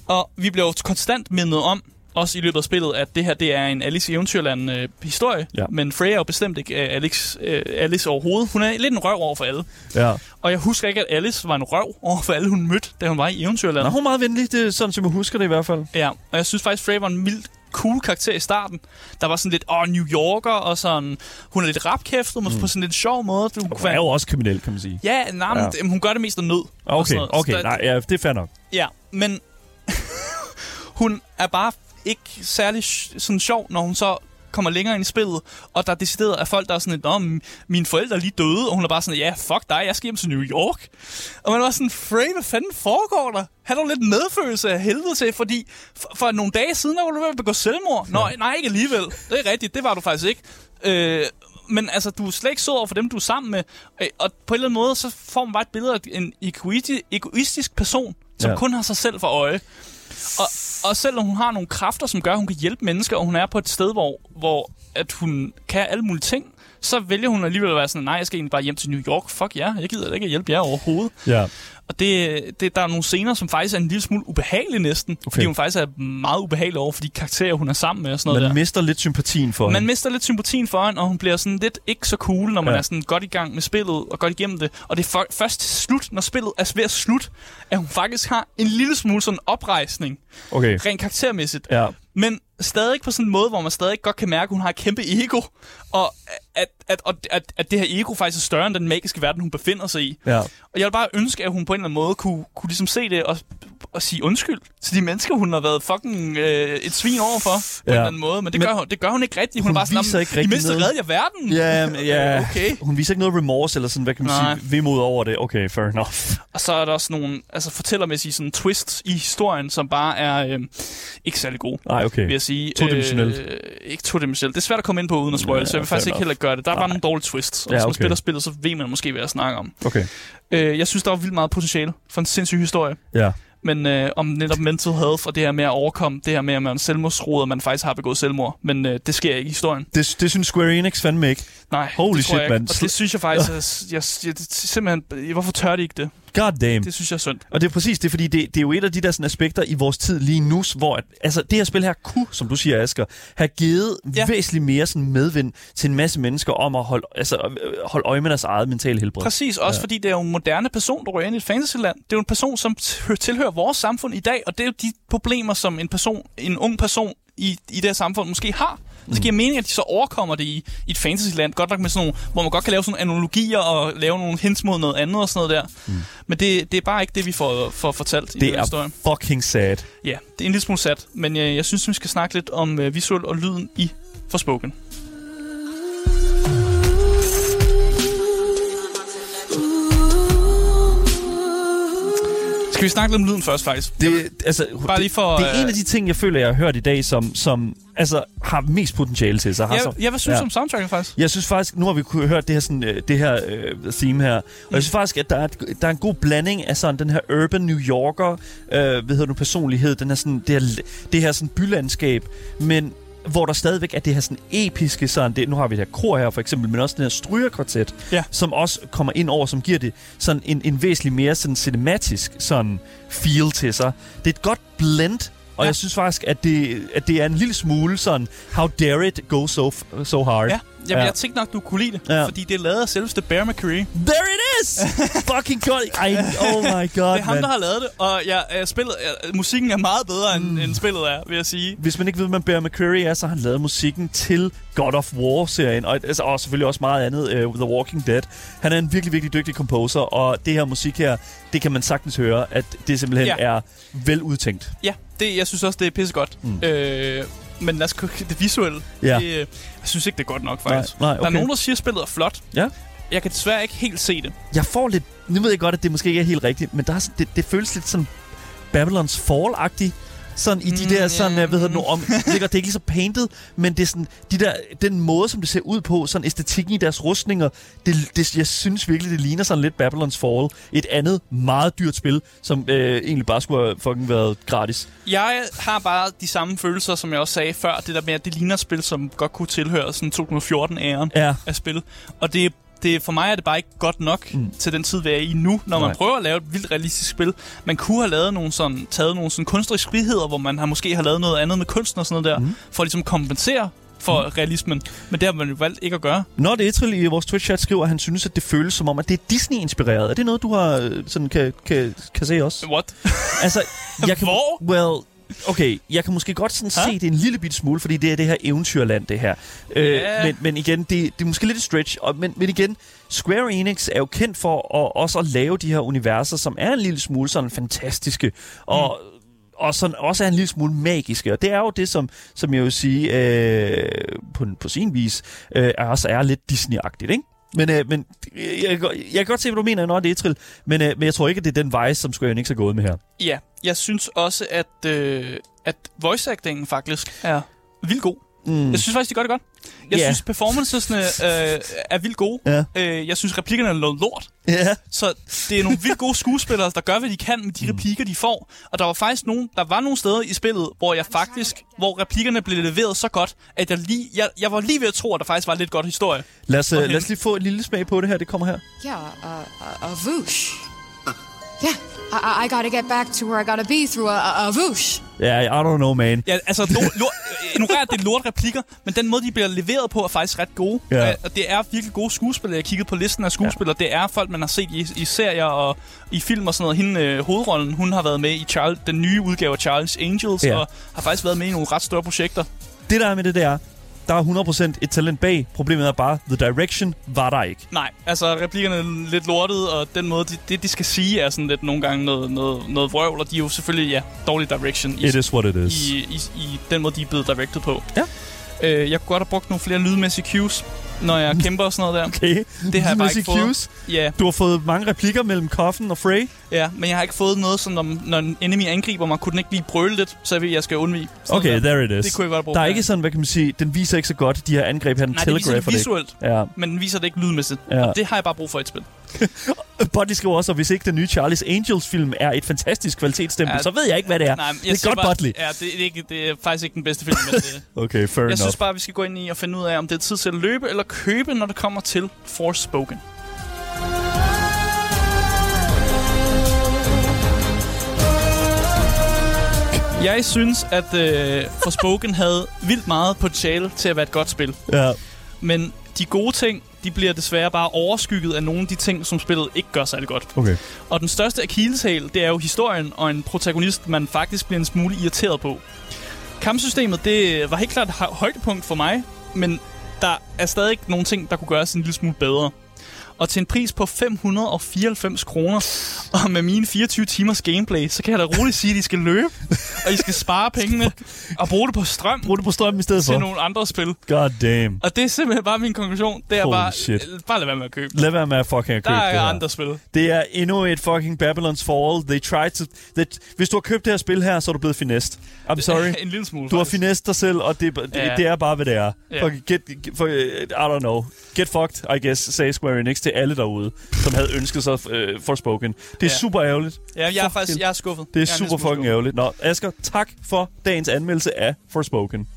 Og vi bliver jo konstant mindet om, også i løbet af spillet, at det her det er en Alice i Eventyrland øh, historie. Ja. Men Freya er jo bestemt ikke øh, Alex, øh, Alice overhovedet. Hun er lidt en røv over for alle. Ja. Og jeg husker ikke, at Alice var en røv over for alle, hun mødte, da hun var i Eventyrland. Nå, hun er meget venlig. Det er sådan, som jeg husker det i hvert fald. Ja, og jeg synes faktisk, Freya var en mild cool karakter i starten. Der var sådan lidt, åh, New Yorker, og sådan, hun er lidt rapkæftet, men mm. på sådan lidt sjov måde. Du Hun er jo også kriminel, kan man sige. Ja, nej, Ja. hun gør det mest af nød. og Okay, sådan okay. der- Nej, ja, det er fair nok. Ja, men hun er bare ikke særlig sådan sjov, når hun så kommer længere ind i spillet, og der er decideret af folk, der er sådan men mine forældre er lige døde, og hun er bare sådan, ja, fuck dig, jeg skal hjem til New York. Og man var sådan, Frey, hvad fanden foregår der? Har du lidt medfølelse af helvede til, fordi for, for nogle dage siden, der var du ved at begå selvmord. Nå, nej, ikke alligevel. Det er rigtigt, det var du faktisk ikke. Øh, men altså, du er slet ikke sød over for dem, du er sammen med. Øh, Og på en eller anden måde, så får man bare et billede af en egoistisk person, som Ja. kun har sig selv for øje. Og, og selvom hun har nogle kræfter, som gør, at hun kan hjælpe mennesker, og hun er på et sted, hvor, hvor at hun kan alle mulige ting, så vælger hun alligevel at være sådan, nej, jeg skal egentlig bare hjem til New York. Fuck ja, jeg gider ikke at hjælpe jer overhovedet. Ja. Og det, det, der er nogle scener, som faktisk er en lille smule ubehagelige næsten. Okay. Fordi hun faktisk er meget ubehagelig over for de karakterer, hun er sammen med og sådan noget Man der. mister lidt sympatien for Man hende. mister lidt sympatien for hende, og hun bliver sådan lidt ikke så cool, når man Ja. ja. er sådan godt i gang med spillet og godt igennem det. Og det er for, først til slut, når spillet er ved at slut, at hun faktisk har en lille smule sådan oprejsning, Okay. rent karaktermæssigt. Ja. Men stadig på sådan en måde, hvor man stadig godt kan mærke, at hun har et kæmpe ego, og at, at, at, at, at det her ego faktisk er større end den magiske verden, hun befinder sig i. Ja. Og jeg vil bare ønske, at hun på en eller anden måde kunne, kunne ligesom se det og, og sige undskyld til de mennesker, hun har været fucking øh, et svin overfor på ja. en eller anden måde. Men det, Men- gør, hun, det gør hun ikke rigtigt. Hun, Hun er bare sådan, viser "Nå, ikke I rigtig mindste noget." redde jeg verden. Ja, men- ja. Okay. Hun viser ikke noget remorse eller sådan, hvad kan man Nej. sige, vemod over det. Okay, fair enough. Og så er der også nogle altså, fortællermæssige sådan, twists i historien, som bare er øh, ikke særlig gode. Nej, okay. vil jeg sige. Todimensionelt. Øh, ikke todimensionelt. Det er svært at komme ind på uden at spoil, Ja, jeg vil faktisk ikke heller gøre det. Der er Nej. bare nogle dårlige twists. Og Ja, hvis man okay. spiller spillet, så ved man måske, hvad jeg snakker om. Okay. Øh, jeg synes, der var vildt meget potentiale for en sindssyg historie. Ja. Men øh, om netop mental health og det her med at overkomme det her med, at man er selvmordsroet, og man faktisk har begået selvmord. Men øh, det sker ikke i historien. Det, det synes Square Enix fandme ikke. Nej, Holy det shit, jeg ikke. mand. Og det synes jeg faktisk, er, jeg, jeg, det, simpelthen, hvorfor tør de ikke det? God damn. Det synes jeg er synd. Og det er præcis det, fordi det, det er jo et af de der sådan, aspekter i vores tid lige nu, hvor at, altså, det her spil her kunne, som du siger, Asger, have givet ja. Væsentligt mere sådan, medvind til en masse mennesker om at holde, altså, holde øje med deres eget mentale helbred. Præcis, også Ja. fordi det er jo en moderne person, der rører ind i et fantasyland. Det er jo en person, som tilhører vores samfund i dag, og det er jo de problemer, som en person, en ung person i, i det her samfund måske har. Så giver mening, at de så overkommer det i, i et fantasyland. Godt nok med sådan nogle, hvor man godt kan lave sådan nogle analogier og lave nogle hints mod noget andet og sådan noget der. Mm. Men det, det er bare ikke det, vi får, får fortalt i Det den er historie. fucking sad. Ja, det er en lille smule sat, men jeg, jeg synes, vi skal snakke lidt om øh, visuel og lyden i Forspoken. Skal vi snakke lidt om lyden først, faktisk? Det, altså, Bare lige for... det er en øh, af de ting, jeg føler, jeg har hørt i dag, som, som altså, har mest potentiale til sig. Har Ja, så, ja, hvad synes Ja. du om soundtracket, faktisk? Jeg synes faktisk, nu har vi kunne hørt det her, sådan, øh, det her øh, theme her, og jeg synes faktisk, at der er, et, der er en god blanding af sådan den her urban New Yorker, øh, hvad hedder nu, personlighed, den her sådan, det her, det her sådan bylandskab, men hvor der stadigvæk er det her sådan episke, sådan det, nu har vi det her kor her for eksempel, men også den her strygerkvartet, Ja. som også kommer ind over, som giver det sådan en, en væsentlig mere sådan cinematisk sådan feel til sig. Det er et godt blend, og Ja. jeg synes faktisk, at det, at det er en lille smule sådan, how dare it go so, so hard. Ja, Jamen, Ja. jeg tænkte nok, du kunne lide det, Ja. fordi det er lavet af selveste Bear McCreary. There it Yes! Fucking godt. Ej, oh my god, Det er ham, man. der har lavet det, og jeg, jeg spillet, jeg, musikken er meget bedre, end, end spillet er, vil jeg sige. Hvis man ikke ved, hvem Bear McCreary er, så har han lavet musikken til God of War-serien, og, altså, og selvfølgelig også meget andet, uh, The Walking Dead. Han er en virkelig, virkelig dygtig komposer, og det her musik her, det kan man sagtens høre, at det simpelthen Ja. er vel udtænkt. Ja, det, jeg synes også, det er pissegodt. Mm. Øh, men lad os det visuelle. Ja. Det, øh, jeg synes ikke, det er godt nok, faktisk. nej, Der er okay. nogen, der siger, at spillet er flot. Ja. Jeg kan desværre ikke helt se det. Jeg får lidt... Nu ved jeg godt, at det måske ikke er helt rigtigt, men der er, sådan- det, det føles lidt sådan Babylons Fall-agtigt. Sådan i de Mm, der, sådan, yeah. hvad hedder det nu, om, er det er ikke lige så painted, men det er sådan, de der, den måde, som det ser ud på, sådan æstetikken i deres rustninger, det, det, jeg synes virkelig, det ligner sådan lidt Babylons Fall. Et andet meget dyrt spil, som øh, egentlig bare skulle have fucking været gratis. Jeg har bare de samme følelser, som jeg også sagde før. Det der med, at det ligner et spil, som godt kunne tilhøre sådan 2014-æren Ja. af spil. Og det, det, for mig er det bare ikke godt nok mm. til den tid, vi er i nu, når man Nej. prøver at lave et vildt realistisk spil. Man kunne have lavet nogle sådan, taget nogle sådan kunstneriske friheder, hvor man har måske har lavet noget andet med kunsten og sådan noget der, mm. for at ligesom kompensere for mm. realismen. Men det har man jo valgt ikke at gøre. Når det Etril i vores Twitch-chat skriver, at han synes, at det føles som om, at det er Disney-inspireret. Er det noget, du har øh, sådan kan, kan, kan se også? What? Altså, jeg kan, Hvor? Well, okay, jeg kan måske godt sådan se det en lille bit smule, fordi det er det her eventyrland, det her. Øh, Ja. men, men igen, det, det er måske lidt et stretch. Og, men, men igen, Square Enix er jo kendt for at, også at lave de her universer, som er en lille smule sådan fantastiske. Og og sådan også er en lille smule magiske. Og det er jo det, som, som jeg vil sige, øh, på, på sin vis, øh, også er lidt Disney-agtigt, ikke? Men, øh, men øh, jeg, jeg, kan- godt se, hvad du mener, når det er trill, men, øh, men jeg tror ikke, at det er den vej, som Square Enix er gået med her. Ja, jeg synes også, at, øh, at voice actingen faktisk er vildt god. Mm. Jeg synes faktisk, de gør det godt. Jeg Ja. yeah. synes, performancesne øh, er vildt gode. Ja. Øh, jeg synes, replikkerne er noget lort. Ja. Så det er nogle vildt gode skuespillere, der gør, hvad de kan med de replikker, de får. Og der var faktisk nogen, der var nogle steder i spillet, hvor jeg faktisk, hvor replikkerne blev leveret så godt, at jeg, lige, jeg, jeg var lige ved at tro, at der faktisk var lidt godt historie. Lad os, Hvorhen? lad os lige få et lille smag på det her. Det kommer her. Yeah, uh, a, a voosh. Yeah, I, I- gotta get back to where I gotta be through a, a, a voosh. Ja, yeah, I don't know, man. Ja, altså, lort, lort, ignorer, at det er lort replikker, men den måde, de bliver leveret på, er faktisk ret gode. Ja. Øh, Og det er virkelig gode skuespillere. Jeg kiggede på listen af skuespillere. Ja. Det er folk, man har set i, i serier og i film og sådan noget. Hende, øh, hovedrollen, hun har været med i Charles, den nye udgave af Charles Angels, Ja. og har faktisk været med i nogle ret store projekter. Det der er med det, det er, der er 100% et talent bag. Problemet er bare, the direction var der ikke. Nej, altså replikkerne er lidt lortet, og den måde, de, det de skal sige, er sådan lidt nogle gange noget, noget, noget vrøvl, og de er jo selvfølgelig, ja, dårlig direction i, It is what it is. i, i, i den måde, de er blevet directed på. Ja. Øh, jeg kunne godt have brugt nogle flere lydmæssige cues, når jeg kæmper og sådan noget der. Okay. Det har jeg bare Missy ikke fået. Cues. Ja, Du har fået mange replikker mellem Coffin og Frey. ja, men jeg har ikke fået noget, som om, når en enemy angriber mig, kunne den ikke lige brøle lidt, så jeg ved, jeg skal undvige. Sådan Okay, der. there it is. Det kunne jeg godt bruge. Der er ikke sådan, hvad kan man sige, den viser ikke så godt, de her angreb her, den Nej, det viser det telegrapher det ikke. visuelt, Ja. men den viser det ikke lydmæssigt. Ja. Og det har jeg bare brug for i et spil. Buddy skriver også, at hvis ikke den nye Charlie's Angels film er et fantastisk kvalitetsstempel, Ja, så ved jeg ikke, hvad det er. Nej, det er godt, bare, Budley. Ja, det, er ikke, det er faktisk ikke den bedste film, men det, Okay, fair Jeg enough. synes bare, at vi skal gå ind i og finde ud af, om det er tid til at løbe eller købe, når det kommer til Forspoken. Jeg synes, at øh, Forspoken havde vildt meget potentiale til at være et godt spil. Ja. Men de gode ting, de bliver desværre bare overskygget af nogle af de ting, som spillet ikke gør særlig godt. Okay. Og den største akilleshæl, det er jo historien og en protagonist, man faktisk bliver en smule irriteret på. Kampsystemet, det var helt klart et hø- højdepunkt for mig, men der er stadig nogle ting, der kunne gøres en lille smule bedre. Og til en pris på 594 kroner, og med mine 24 timers gameplay, så kan jeg da roligt sige, at I skal løbe, og I skal spare pengene, og bruge det på strøm Brug det på strømmen i stedet til for. nogle andre spil. God damn. Og det er simpelthen bare min konklusion. Det er Holy bare, shit. bare lad være med at købe. Lad være med at fucking at Der købe er det her. andre spil. Det er endnu et fucking Babylon's Fall. They tried to... They, hvis du har købt det her spil her, så er du blevet finest. I'm sorry. en lille smule, Du har finest dig selv, og det, det, Ja. det er bare, hvad det er. Ja. Fucking get, get, for, uh, I don't know. Get fucked, I guess, sagde Square Enix til alle derude, som havde ønsket sig uh, Forspoken. Det er Ja. super ærgerligt. Ja, jeg er faktisk jeg er skuffet. Det er jeg en super fucking ærgerligt. Nå, Asger, tak for dagens anmeldelse af Forspoken.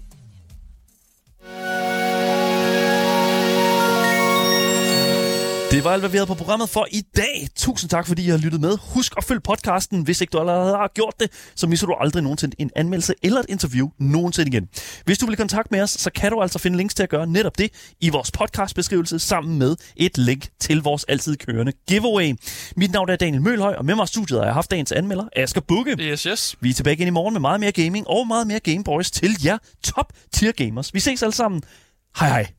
Det var alt, hvad vi havde på programmet for i dag. Tusind tak, fordi I har lyttet med. Husk at følge podcasten. Hvis ikke du allerede har gjort det, så misser du aldrig nogensinde en anmeldelse eller et interview nogensinde igen. Hvis du vil i kontakt med os, så kan du altså finde links til at gøre netop det i vores podcastbeskrivelse sammen med et link til vores altid kørende giveaway. Mit navn er Daniel Mølhøj, og med mig i studiet har jeg haft dagens anmelder, Asger Bukke. Yes, yes. Vi er tilbage igen i morgen med meget mere gaming og meget mere Gameboys til jer top tier gamers. Vi ses alle sammen. Hej hej.